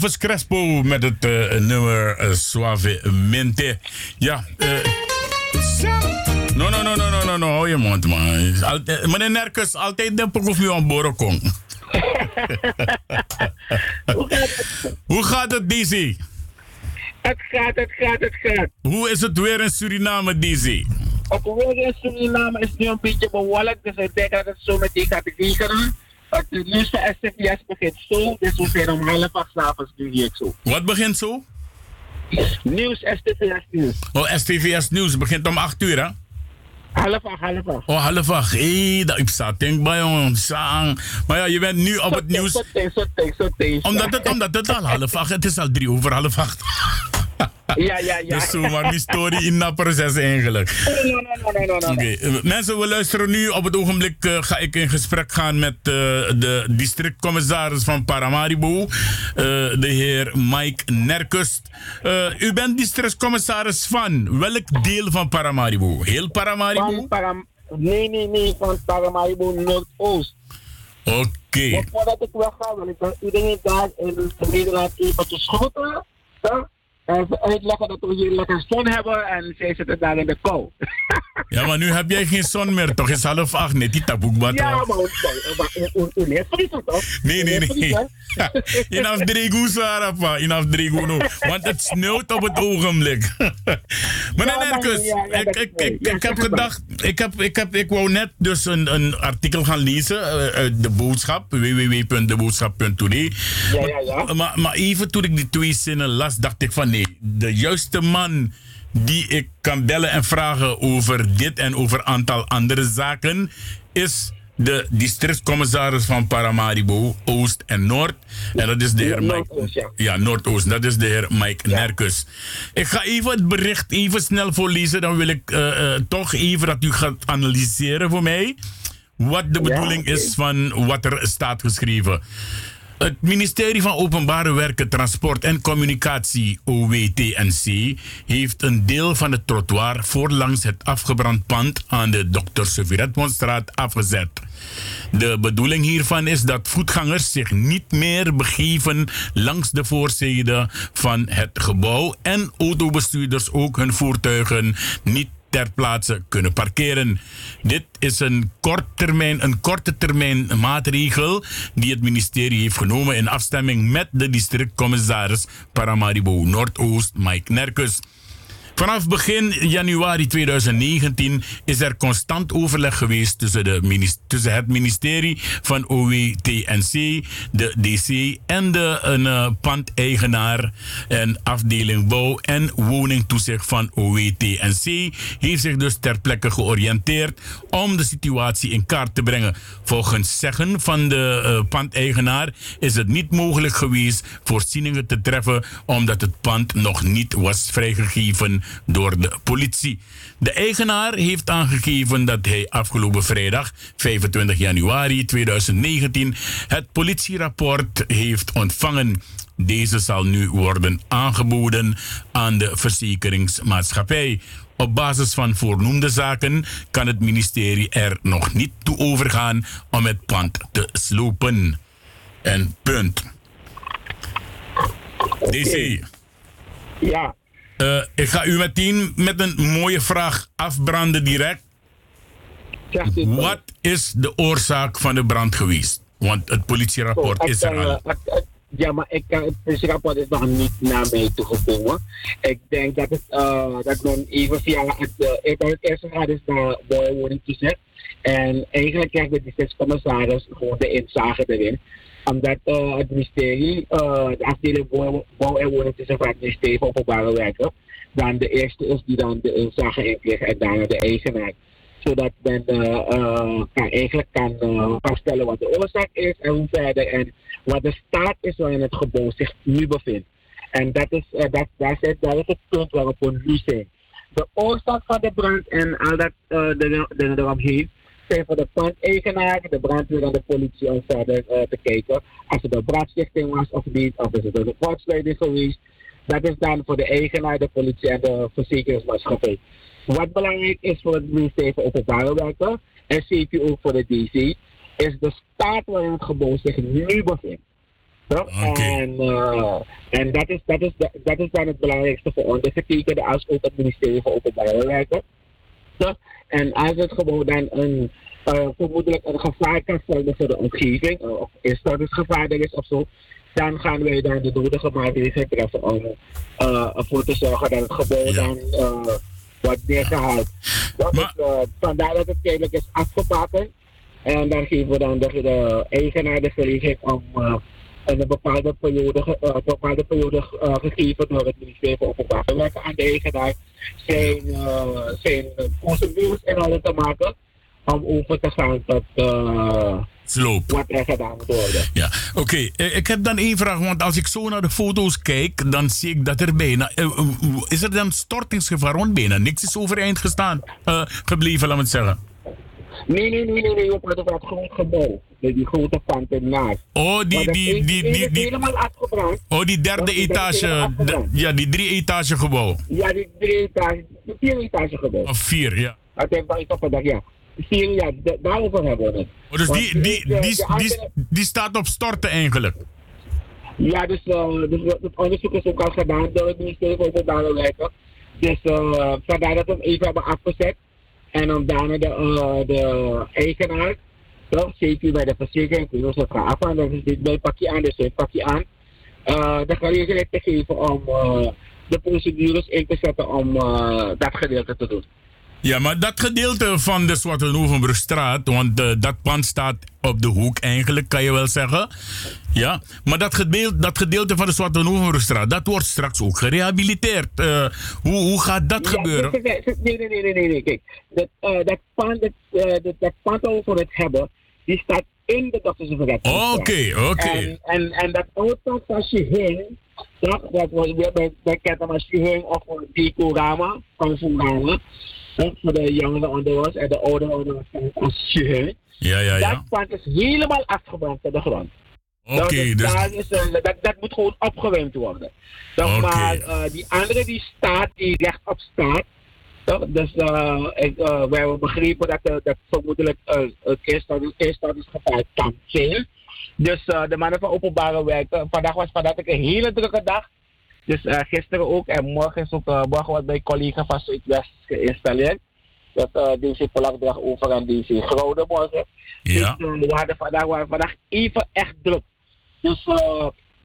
Elvis Crespo met het eh, nummer eh, Suavemente. Ja, eh. No, no, no, no, no, no, no, hou je mond, man. Altijd, meneer Nerkus, altijd de proef aan boren komt. [laughs] [laughs] Hoe gaat het, DC? Het gaat, het gaat, het gaat. Hoe is het weer in Suriname, DC? Het weer in Suriname is nu een beetje bewolkt, dus ik denk dat het zo meteen gaat regenen. Het nieuws van STVS begint zo, dus we zijn om half acht 's avonds nu hier zo. Wat begint zo? Nieuws, STVS nieuws. Oh, STVS Nieuws begint om 8 uur, hè? Half acht, half acht. Oh, half acht. Hé, dat ik sta denk bij ons. Maar ja, je bent nu op het nieuws. Omdat het, omdat het al half acht Het is al drie over half acht. Ja, ja, ja. Dus zo maar die story in dat proces eigenlijk. Nee, nee, nee, nee, nee, Oké, eh, mensen, we luisteren nu. Op het ogenblik eh, ga ik in gesprek gaan met eh, de districtcommissaris van Paramaribo, de heer Mike Nerkust. U bent districtcommissaris van welk deel van Paramaribo? Heel Paramaribo? Nee, nee, nee, van Paramaribo Noordoost. Oké. Voordat ik wegga, wil ik iedereen daar in Nederland even te schoten. Uitleggen dat we hier lekker zon hebben en zij zitten daar in de kou. Ja, maar nu heb jij geen zon meer, toch? Het is half acht, net die taboek, maar Ja, maar hoe leert vriezen toch? Nee, nee, nee. In afdregu, Sarapa. In afdregu, no. Want het sneeuwt op het ogenblik. Meneer Nerkus, ik, ik, ik, ik heb gedacht, ik, heb, ik, heb, ik wou net dus een, een artikel gaan lezen eh, uit de boodschap, www.deboodschap.today. Ja, ja, ja. Maar, maar even toen ik die twee zinnen las, dacht ik van nee, de juiste man die ik kan bellen en vragen over dit en over een aantal andere zaken is de districtcommissaris van Paramaribo, Oost en Noord. En dat is de heer Mike. Noordoost, ja. Ja, Noordoost. Dat is de heer Mike Nerkus. Ik ga even het bericht even snel voorlezen. Dan wil ik eh, eh, toch even dat u gaat analyseren voor mij. Wat de bedoeling is van wat er staat geschreven. Het ministerie van Openbare Werken, Transport en Communicatie, OWTNC, heeft een deel van het trottoir voorlangs het afgebrand pand aan de Dr. Seviretmonstraat afgezet. De bedoeling hiervan is dat voetgangers zich niet meer begeven langs de voorzijde van het gebouw en autobestuurders ook hun voertuigen niet ter plaatse kunnen parkeren. Dit is een, een korte termijn maatregel die het ministerie heeft genomen in afstemming met de districtcommissaris Paramaribo Noordoost, Mike Nerkus. Vanaf begin januari 2019 is er constant overleg geweest tussen, het ministerie van OWTNC, de DC en de een, eh, pandeigenaar en afdeling bouw en woningtoezicht van OWTNC heeft zich dus ter plekke georiënteerd om de situatie in kaart te brengen. Volgens zeggen van de eh, pandeigenaar is het niet mogelijk geweest voorzieningen te treffen omdat het pand nog niet was vrijgegeven door de politie. De eigenaar heeft aangegeven dat hij afgelopen vrijdag 25 januari 2019 het politierapport heeft ontvangen. Deze zal nu worden aangeboden aan de verzekeringsmaatschappij. Op basis van voornoemde zaken kan het ministerie er nog niet toe overgaan om het pand te slopen. En punt. DC. Ja. Eh, ik ga u meteen met een mooie vraag afbranden direct. Wat is de oorzaak van de brand geweest? Want het politierapport Oh, is er al. eh, Ja, maar ik, eh, het politierapport is nog niet naar mij toegekomen. Ik denk dat, het, eh, dat men even via het, uh, het eerste gaat is naar de woning gezet. En eigenlijk krijgt de districtscommissaris gewoon de inzage erin. Omdat eh, het ministerie, eh, de afdeling bouw, en woning van het ministerie van Openbare Werken, dan de eerste is die dan de inzage inkrijgt en daarna de eigenaar zodat men kan, eigenlijk kan vaststellen wat de oorzaak is en hoe verder en wat de staat is waarin het gebouw zich nu bevindt. En dat is, dat, daar, zit, daar is het punt waarop we nu zijn. De oorzaak van de brand en al dat de, eromheen zijn voor de pandeigenaar, de brandweer en de politie om verder eh, te kijken als het een brandstichting was of niet, of is het een kortsluiting geweest. Dat is dan voor de eigenaar, de politie en de verzekeringsmaatschappij. Wat belangrijk is voor het ministerie van Openbare Werken en CPO voor de DC, is de staat waarin het gebouw zich nu bevindt. Ja, En, eh, en dat, is, dat, is, dat is dan het belangrijkste voor ons. Dus we kijken als ook het ministerie van Openbare Werken. En als het gebouw dan een, eh, vermoedelijk een gevaar kan vormen voor de omgeving, of er is of zo, dan gaan wij dan de nodige maatregelen treffen om eh, ervoor te zorgen dat het gebouw dan eh, wordt neergehaald. Dat is, eh, vandaar dat het tijdelijk is afgebakend. En dan geven we dan de, de eigenaar de gelegenheid om in een bepaalde periode, eh, bepaalde periode eh, gegeven door het ministerie voor Openbare Werken aan de eigenaar zijn, eh, zijn procedures in orde te maken om over te gaan tot Sloop. wat er gedaan moet worden. Ja, oké. Ik heb dan één vraag, want als ik zo naar de foto's kijk, dan zie ik dat er bijna... is er dan stortingsgevaar? Want bijna niks is overeind gestaan, gebleven, laat me het zeggen. Nee, nee, nee, nee, nee, we praten over het groot gebouw. Die, die grote pand ernaast. Oh, die, die, die, die, die, helemaal afgebrand. oh, die derde etage, ja, die drie etage gebouw. Ja, die drie etage, die vier etage gebouw. Of vier, ja. Dat wel iets op een dag, ja. Vier, ja, da- daarover hebben we het. Oh, dus die, die, de- die, de die, andere- die staat op storten eigenlijk. Ja, dus, eh, dus het onderzoek is ook al gedaan door het ministerie van Openbare Werken. Dus eh vandaar dat we hem even hebben afgezet. En om daarna de, uh, de eigenaar, dan zet u bij de verzekering, kun je ze vragen, en dan is dit bij pakje aan, dus pak je aan, uh, de gelegenheid te geven om eh, de procedures in te zetten om eh, dat gedeelte te doen. Ja, maar dat gedeelte van de Zwarte Novenbrugstraat, want eh, dat pand staat op de hoek eigenlijk, kan je wel zeggen. Ja, maar dat gedeelte, dat gedeelte van de Zwarte Novenbrugstraat, dat wordt straks ook gerehabiliteerd. Eh, hoe, hoe gaat dat Ja, gebeuren? nee, nee, nee, nee, nee, nee. Kijk, dat, eh, dat pand, dat, dat, pand we voor het hebben, die staat in de doktersvergelijking. Oké, oké. En, en, dat pand van Shihing, dat, dat was weer bij, bij Ketama Shihing of voor Dekorama, van. Voor de jongeren onder ons en de ouderen onder ons van Shihing. Ja, ja, ja. Dat pand is helemaal afgebrand tot de grond. Oké, Dat is- dus... is een- dat, dat moet gewoon opgeruimd worden. Toch. Maar eh, die andere die staat, die rechtop staat. Toch? Dus eh, ik, eh, we hebben begrepen dat, eh, dat vermoedelijk uh, het eerstadingsgevaar kan zijn. Dus eh, de mannen van openbare werken, vandaag was vandaag een hele drukke dag. Dus eh, gisteren ook en morgen is ook eh, morgen wat bij collega van Zuidwest geïnstalleerd. Dat eh DC Polakdrag over aan DC Groningen morgen. Ja. Dus, we hadden vandaag, we hadden vandaag even echt druk. Dus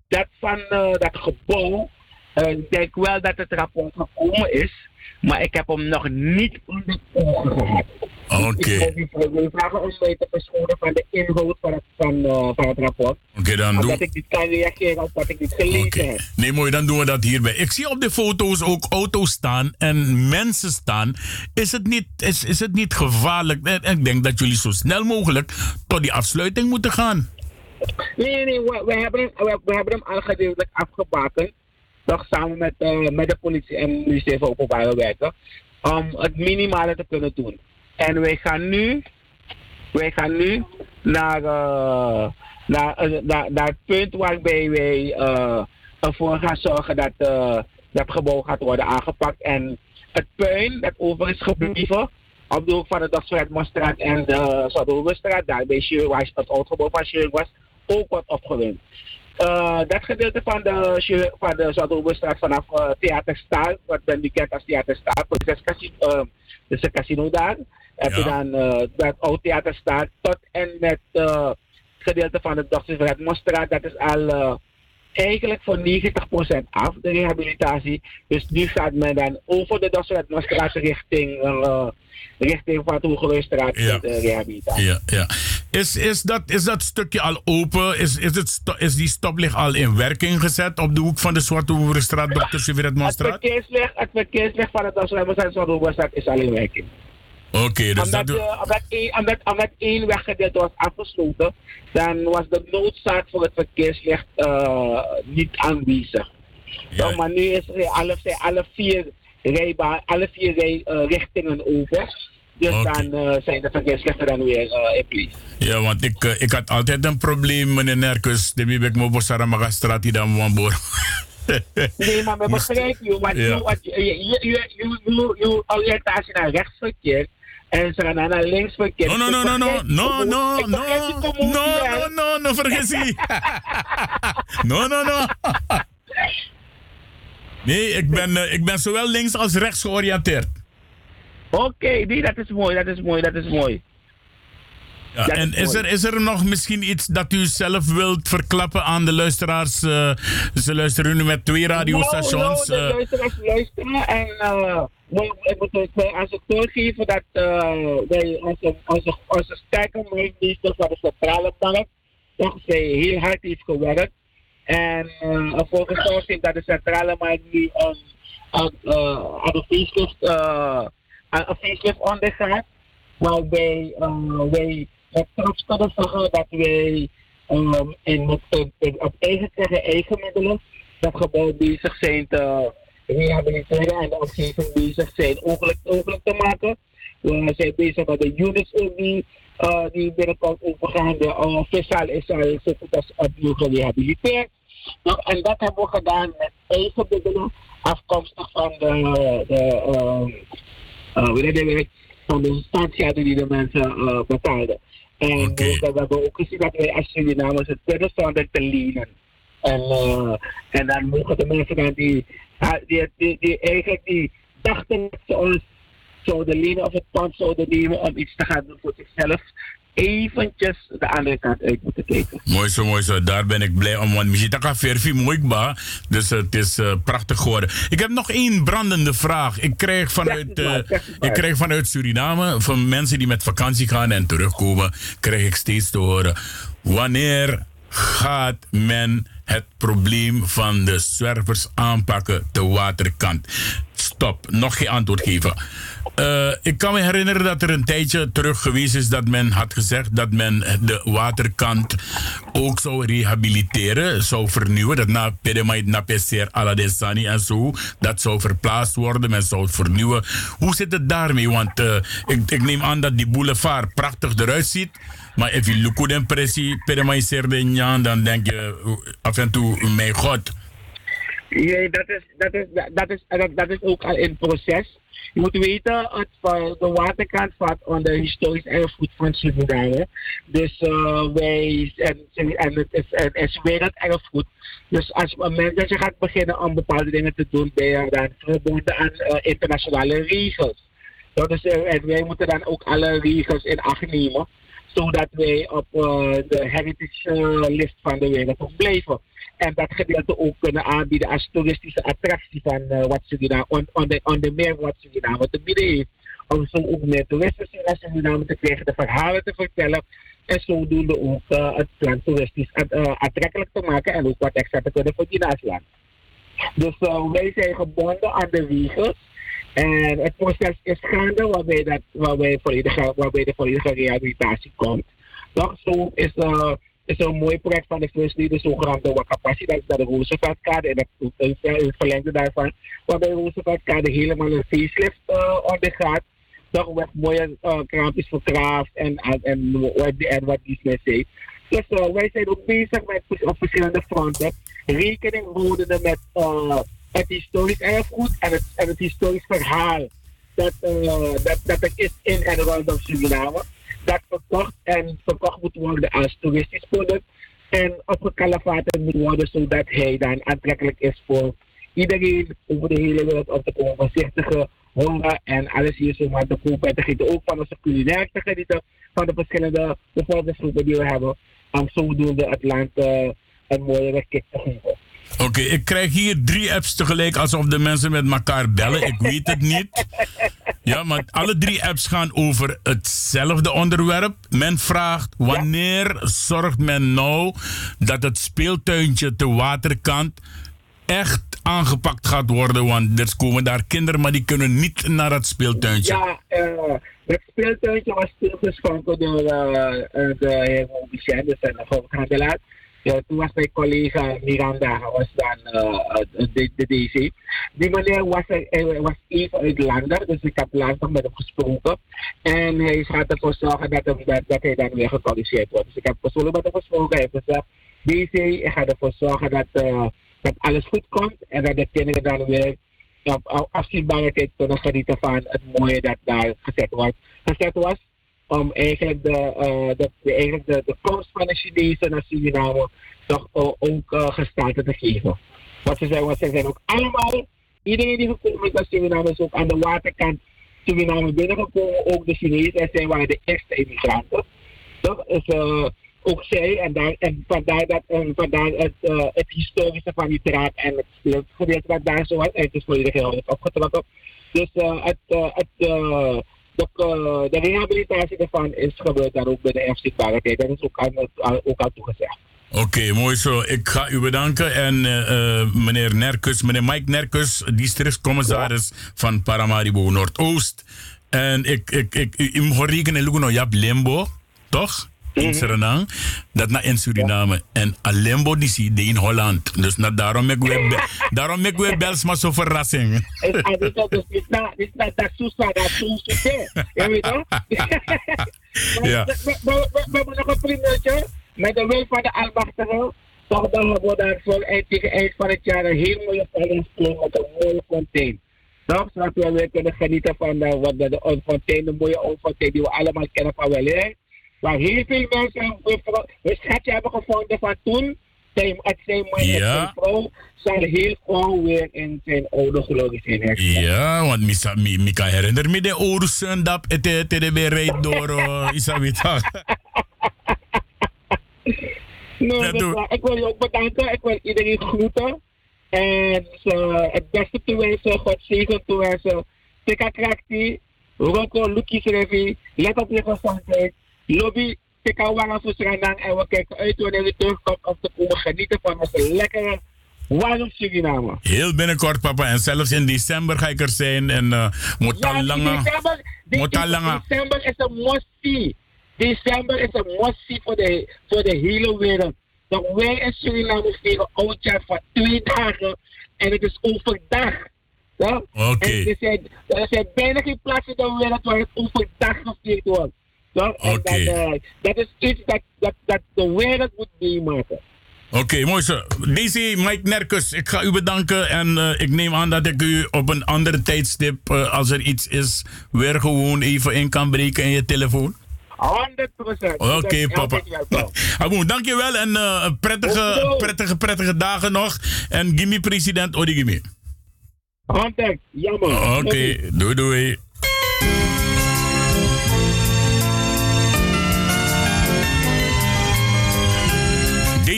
dat van dat gebouw, ik denk wel dat het rapport gekomen is, maar ik heb hem nog niet onder ogen gehad. Oké. Die vragen om mij te verschonen van de inhoud van het, van, eh, van het rapport. Oké, dan doen Omdat ik niet kan reageren op wat ik niet gelezen heb. Nee, mooi, dan doen we dat hierbij. Ik zie op de foto's ook auto's staan en mensen staan. Is het niet, is, is het niet gevaarlijk? En Ik denk dat jullie zo snel mogelijk tot die afsluiting moeten gaan. Nee, nee, nee, we, we, hebben hem, we, we hebben hem al gedeeltelijk afgebakend. Toch samen met, eh, met de politie en het ministerie van Openbare Werken. Om het minimale te kunnen doen. En wij gaan nu, wij gaan nu naar, eh, naar, eh, naar, naar het punt waarbij wij eh, ervoor gaan zorgen dat dat gebouw gaat worden aangepakt. En het puin dat over is gebleven op de hoek van de Dagsverheid en de Zouthoevenstraat, daar bij Schuur, waar het oud gebouw van was, ook wordt opgewend. Uh, dat gedeelte van de, van de Zuidooberstraat vanaf eh, uh, Theaterstaal, wat ben bekend als Theaterstaal, ehm, dus uh, is een casino daar. Heb dan eh, dat oud Theaterstaal tot en met het gedeelte van de Dr. van dat is al eigenlijk voor 90% af, de rehabilitatie. Dus nu gaat men dan over de Dasseluitstraat richting, uh, richting Van Toegeluistraat ja. de rehabilitatie. Ja, ja. Is, is, dat, is dat stukje al open? Is, is, het is die stoplicht al in werking gezet op de hoek van de Zwarte Hoerenstraat, Dr. Siveret Het verkeersweg, het verkeersweg van de Zwarte is al in werking. Oké, okay, dus omdat, dat... uh, omdat, één, omdat, omdat één weggedeelte was afgesloten, dan was de noodzaak voor het verkeerslicht uh, niet aanwezig. Ja. Maar nu is er alle, zijn alle vier, rijbaan, alle vier rij, uh, richtingen open. Dus okay. dan uh, zijn de verkeerslichten dan weer uh, in place. Ja, want ik, uh, ik had altijd een probleem, meneer Nerkus. De wie ik me bosara magastraat die dan wambor. nee, maar we begrijpen je. Want je, je, je, je, je, je oriëntatie naar rechtsverkeer en ze gaan naar linksverkeer. No, no, no, no, no, no, no, no, no, no, no, vergis je. [laughs] no, no, no. Nee, ik ben, uh, ik ben zowel links als rechts georiënteerd. Oké, nee, dat is mooi, dat is mooi, dat is mooi. Ja, en is er, is er nog misschien iets dat u zelf wilt verklappen aan de luisteraars? eh, ze luisteren nu met twee radiostations. Nou, nou, eh, de luisteraars luisteren en uh, moet het eh, als ik doorgeven dat uh, wij onze, onze, onze sterke meester van de centrale bank toch zij heel hard heeft gewerkt. En uh, ervoor gezorgd heeft dat de centrale bank nu een, een, uh, een facelift, uh, een facelift ondergaat. Waarbij uh, wij met trots kunnen zeggen dat wij um, in, in, in, op eigen eigen middelen dat gebouw bezig zijn te rehabiliteren en de omgeving bezig zijn mogelijk te maken. We zijn bezig met de units die, uh, die binnenkort overgaan. De uh, viszaal is al zo goed als opnieuw gerehabiliteerd. Nou, en dat hebben we gedaan met eigen middelen, afkomstig van de, de uh, uh, van de staatsschade die de mensen uh, betaalden. En okay. we hebben ook gezien dat wij als Surinamers het kunnen zonder te lenen. En, uh, en dan mogen de mensen dan die, die, die, die eigenlijk die dachten dat ze ons zouden lenen of het pand zouden nemen om iets te gaan doen voor zichzelf, eventjes de andere kant uit moeten kijken. Mooi zo, mooi zo. Daar ben ik blij om. Want verfi mooi ba. Dus het is uh, prachtig geworden. Ik heb nog één brandende vraag. Ik krijg vanuit, uh, ik krijg vanuit Suriname, van mensen die met vakantie gaan en terugkomen, krijg ik steeds te horen. Wanneer gaat men het probleem van de zwervers aanpakken, de waterkant? Stop, nog geen antwoord geven. Uh, ik kan me herinneren dat er een tijdje terug geweest is dat men had gezegd dat men de waterkant ook zou rehabiliteren, zou vernieuwen. Dat na Pedemait, na PCR, Aladesani en zo, dat zou verplaatst worden, men zou vernieuwen. Hoe zit het daarmee? Want uh, ik, ik, neem aan dat die boulevard prachtig eruit ziet. Maar als je look en pressie, Serdinjan, dan denk je af en toe, mijn god. Ja, dat is, dat is, dat is, dat, dat is ook al in proces. Je moet weten, het, de waterkant valt onder historisch erfgoed van Suriname. Dus uh, wij, en, en het is, en, is werelderfgoed. Dus als mens je gaat beginnen om bepaalde dingen te doen, ben je dan verbonden aan uh, internationale regels. Dus, uh, en wij moeten dan ook alle regels in acht nemen, zodat wij op de heritage list van de wereld ook blijven en dat gedeelte ook kunnen aanbieden als toeristische attractie van uh, wat Suriname, on, on the, on meer wat Suriname te bieden heeft. Om zo ook meer toeristen naar Suriname te krijgen, de verhalen te vertellen en zodoende ook het land toeristisch aantrekkelijk te maken en ook wat extra te kunnen verdienen als land. Dus wij zijn gebonden aan de regels. En het proces is gaande waarbij, dat, waarbij, volledige, waarbij de volledige rehabilitatie komt. Toch zo is uh, is een mooi project van de Lady, de zogenaamde Wakapassi. Dat is de Rooseveltkade. En dat is het verlengde daarvan. Waarbij de Rooseveltkade helemaal een facelift uh, ondergaat. Toch met mooie uh, kraampjes verkraafd en, en, en, en wat die men wij zijn ook bezig met op verschillende fronten. Rekening houdende met uh, het historisch erfgoed en het, en het historisch verhaal dat, uh, dat, dat er is in en rondom Suriname dat verkocht en verkocht moet worden als toeristisch product. En opgekalefaterd moet worden zodat hij dan aantrekkelijk is voor iedereen over de hele wereld om te komen voorzichtige honger en alles hier zomaar te kopen en te genieten. Ook van onze culinair te genieten van de verschillende bevolkingsgroepen die we hebben. Om zodoende uh, een mooie kick te geven. Oké, okay, ik krijg hier drie apps tegelijk alsof de mensen met elkaar bellen. Ik weet het niet. Ja, maar alle drie apps gaan over hetzelfde onderwerp. Men vraagt wanneer zorgt men nou dat het speeltuintje te waterkant echt aangepakt gaat worden. Want er komen daar kinderen, maar die kunnen niet naar het speeltuintje. Ja, uh, het speeltuintje was toegeschonken door uh, de heer Mobicien, dus een hoofdhandelaar. Ja, toen was mijn collega Miranda, was dan de, de, DC. Die meneer was, er, was even uitlander, dus ik heb nog met hem gesproken. En hij gaat ervoor zorgen dat, dat, dat hij dan weer gecorrigeerd wordt. Dus ik heb persoonlijk met hem gesproken. Hij heeft gezegd, DC, ik ga ervoor zorgen dat, dat alles goed komt. En dat de kinderen dan weer op afzienbare tijd kunnen genieten van het mooie dat daar gezet was. Gezet was om eigenlijk de, uh, de, de, eigenlijk de, de komst van de Chinezen naar Suriname toch ook uh, gestalte te geven. Wat ze zeggen, ze zijn ook allemaal, iedereen die gekomen is naar Suriname is ook aan de waterkant Suriname binnengekomen, ook de Chinezen. En zij waren de eerste immigranten. Toch? Is, eh, ook zij, en, daar, en vandaar, dat, en vandaar het, eh, het historische van die draad en het, gedeelte wat daar zo het is volledig heel opgetrokken. Dus eh, het, eh, het, de, de rehabilitatie ervan is gebeurd daar ook bij de FC Barretijd. Dat is ook al- ook al toegezegd. Oké, mooi zo. Ik ga u bedanken. En meneer Nerkus, meneer Mike Nerkus, districtscommissaris van Paramaribo Noordoost. En ik, ik, ik, ik ik daarom ik weer bels maar zo verrassing. En en dit is dus niet na, niet na dat soesa, dat soesa, je weet toch? Ja. We, we, we, we hebben nog een primeurtje. Met de wil van de Almachtige. Toch dan hebben we daar voor tegen eind van het jaar een heel mooie veiligingsplein met een mooie fontein. Toch? Zodat we weer kunnen genieten van de, wat de, de de mooie fontein die we allemaal kennen van wel. Waar heel veel mensen we, we schatje hebben gevonden van toen. Zijn, het zijn man Ja. zijn vrouw zijn heel gauw weer in zijn oude geloof zijn hersteld. Ja, want mi kan herinneren me de oorsen dat het weer rijdt door uh, Isabita. [laughs] Nee, ik wil je ook bedanken. Ik wil iedereen groeten. En uh, het beste toewensen, God zegen toewensen. Tika Krakti, Roko, Lukis Revi, let op je gezondheid. Lobby, Tika Wangen voor Suriname. En we kijken uit wanneer we terugkomt om te komen genieten van onze lekkere warm Suriname. Heel binnenkort, papa. En zelfs in december ga ik er zijn. En uh, moet al Ja, langer. december, de- Moet al langer. december is een must-see. December is een must-see voor de, voor de hele wereld. Dat wij in Suriname vieren oudjaar van twee dagen. En het is overdag. Ja? Oké. Er zijn, er zijn bijna geen plaatsen in de wereld waar het overdag gevierd wordt. Oké. dat, dat is iets dat, dat, dat de wereld moet meemaken. Oké, mooi zo. DC Mike Nerkus, ik ga u bedanken. En eh, ik neem aan dat ik u op een andere tijdstip, eh, als er iets is, weer gewoon even in kan breken in je telefoon. 100 procent. Oké, papa. [laughs] Dankjewel en eh, prettige, prettige, prettige dagen nog. En gimme president Odi gimme. Contact, jammer. Oké, doei doei.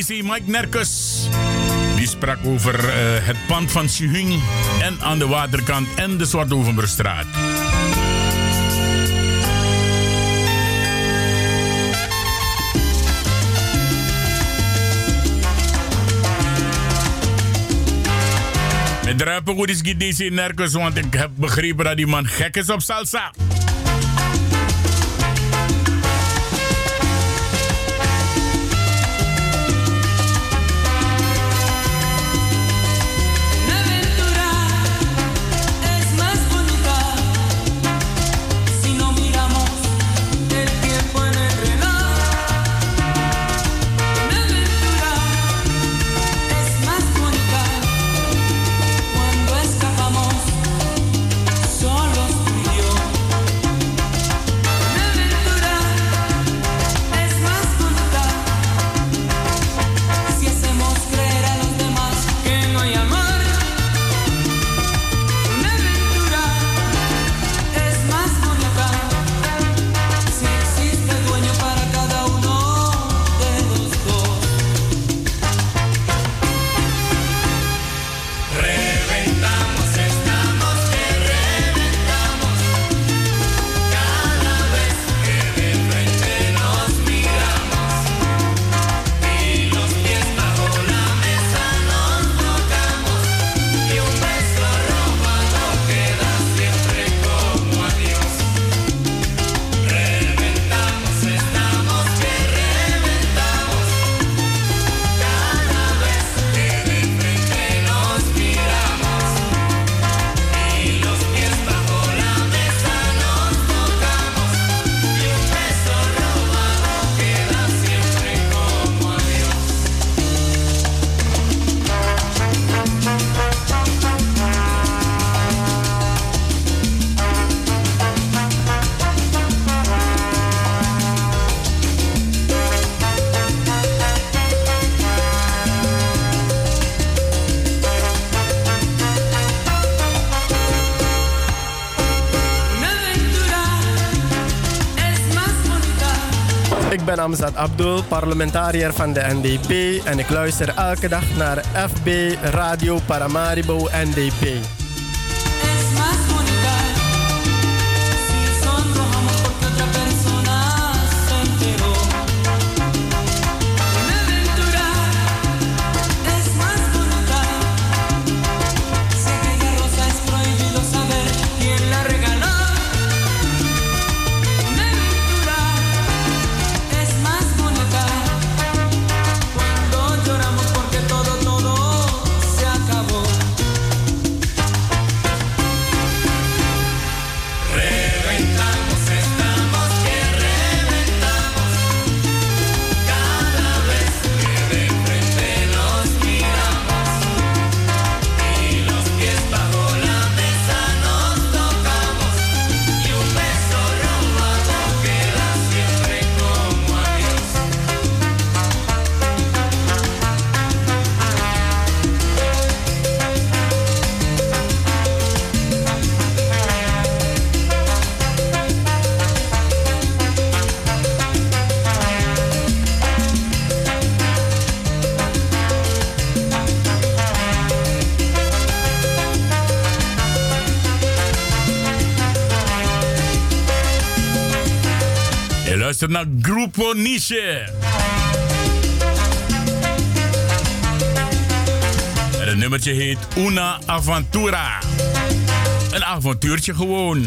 Daisy Mike Nerkus. Die sprak over eh, het pand van Suhung en aan de waterkant en de Zwartovenberstraat. Met druipen goed is Daisy Nerkus, want ik heb begrepen dat die man gek is op salsa. Ben Amzad Abdul, parlementariër van de NDP en ik luister elke dag naar FB Radio Paramaribo NDP. Luistert naar Grupo Niche. En het nummertje heet Una Aventura. Een avontuurtje gewoon.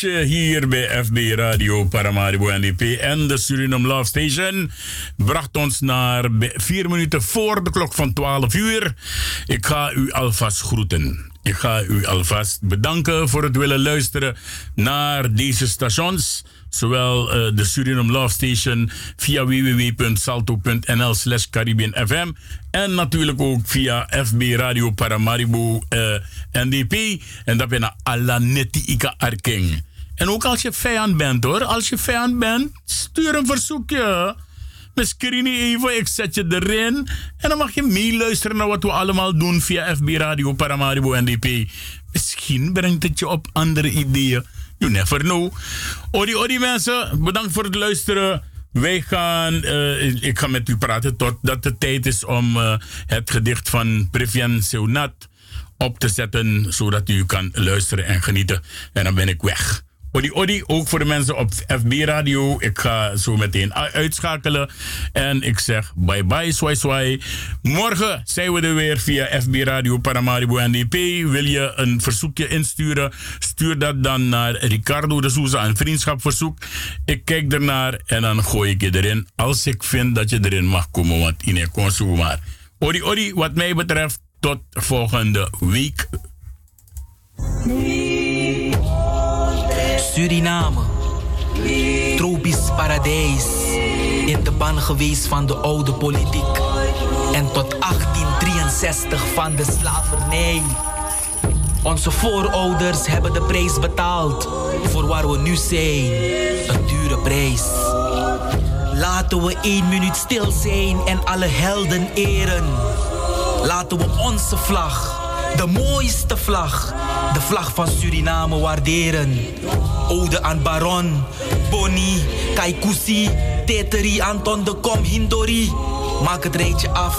Grupo Niche hier bij FB Radio Paramaribo NDP en de Suriname Love Station bracht ons naar vier minuten voor de klok van 12 uur. Ik ga u alvast groeten. Ik ga u alvast bedanken voor het willen luisteren naar deze stations. Zowel eh, de Suriname Love Station via www.salto.nl slash FM. En natuurlijk ook via FB Radio Paramaribo eh, NDP. En dat ben je Alanetti Ika Arking. En ook als je vijand bent hoor. Als je vijand bent, stuur een verzoekje. Misschien even, ik zet je erin. En dan mag je meeluisteren naar wat we allemaal doen via FB Radio Paramaribo NDP. Misschien brengt het je op andere ideeën. You never know. Odi, odi mensen, bedankt voor het luisteren. Wij gaan, eh, ik ga met u praten totdat het tijd is om eh, het gedicht van Previan Seunat op te zetten, zodat u kan luisteren en genieten. En dan ben ik weg. Odi Odi, ook voor de mensen op FB Radio. Ik ga zo meteen uitschakelen. En ik zeg bye bye, swai swai. Morgen zijn we er weer via FB Radio Paramaribo NDP. Wil je een verzoekje insturen? Stuur dat dan naar Ricardo de Souza, een vriendschapverzoek. Ik kijk ernaar en dan gooi ik je erin. Als ik vind dat je erin mag komen, want in een maar. Odi Odi, wat mij betreft, tot volgende week. Suriname, tropisch paradijs, in de ban geweest van de oude politiek en tot 1863 van de slavernij. Onze voorouders hebben de prijs betaald voor waar we nu zijn, een dure prijs. Laten we één minuut stil zijn en alle helden eren. Laten we onze vlag, de mooiste vlag, de vlag van Suriname waarderen. Ode aan Baron, Bonnie, Kaikousi, Teteri, Anton de Kom, Hindori. Maak het rijtje af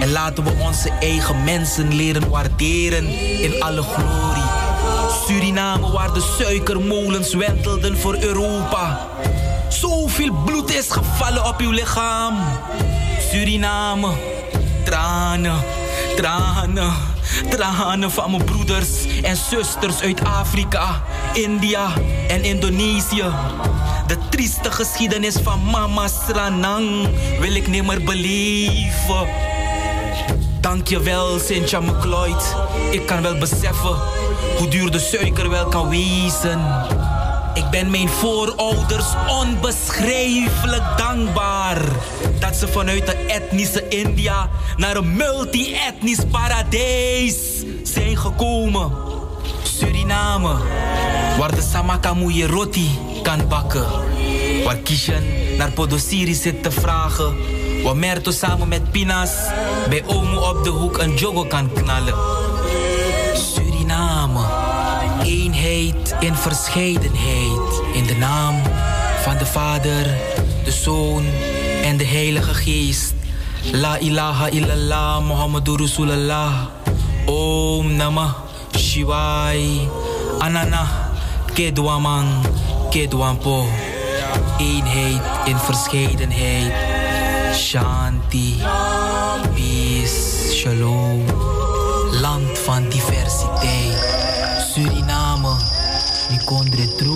en laten we onze eigen mensen leren waarderen in alle glorie. Suriname waar de suikermolens wentelden voor Europa. Zoveel bloed is gevallen op uw lichaam. Suriname, tranen, tranen, tranen van mijn broeders en zusters uit Afrika, India en Indonesië. De trieste geschiedenis van Mama Sranang wil ik nimmer beleven. Dankjewel, Cynthia McLeod. Ik kan wel beseffen hoe duur de suiker wel kan wezen. Ik ben mijn voorouders onbeschrijfelijk dankbaar dat ze vanuit de etnische India naar een multi-etnisch paradijs zijn gekomen. Suriname, waar de samakamoeie roti kan bakken. Waar Kishan naar Podosiri zit te vragen. Waar Merto samen met Pinas bij Omo op de hoek een jogo kan knallen. Eenheid in verscheidenheid. In de naam van de Vader, de Zoon en de Heilige Geest. La ilaha illallah Muhammadur Rasulullah. Om Namah Shivai. Anana Kedwamang Kedwampo. Eenheid in verscheidenheid. Shanti. Peace. Shalom. Suriname. Mi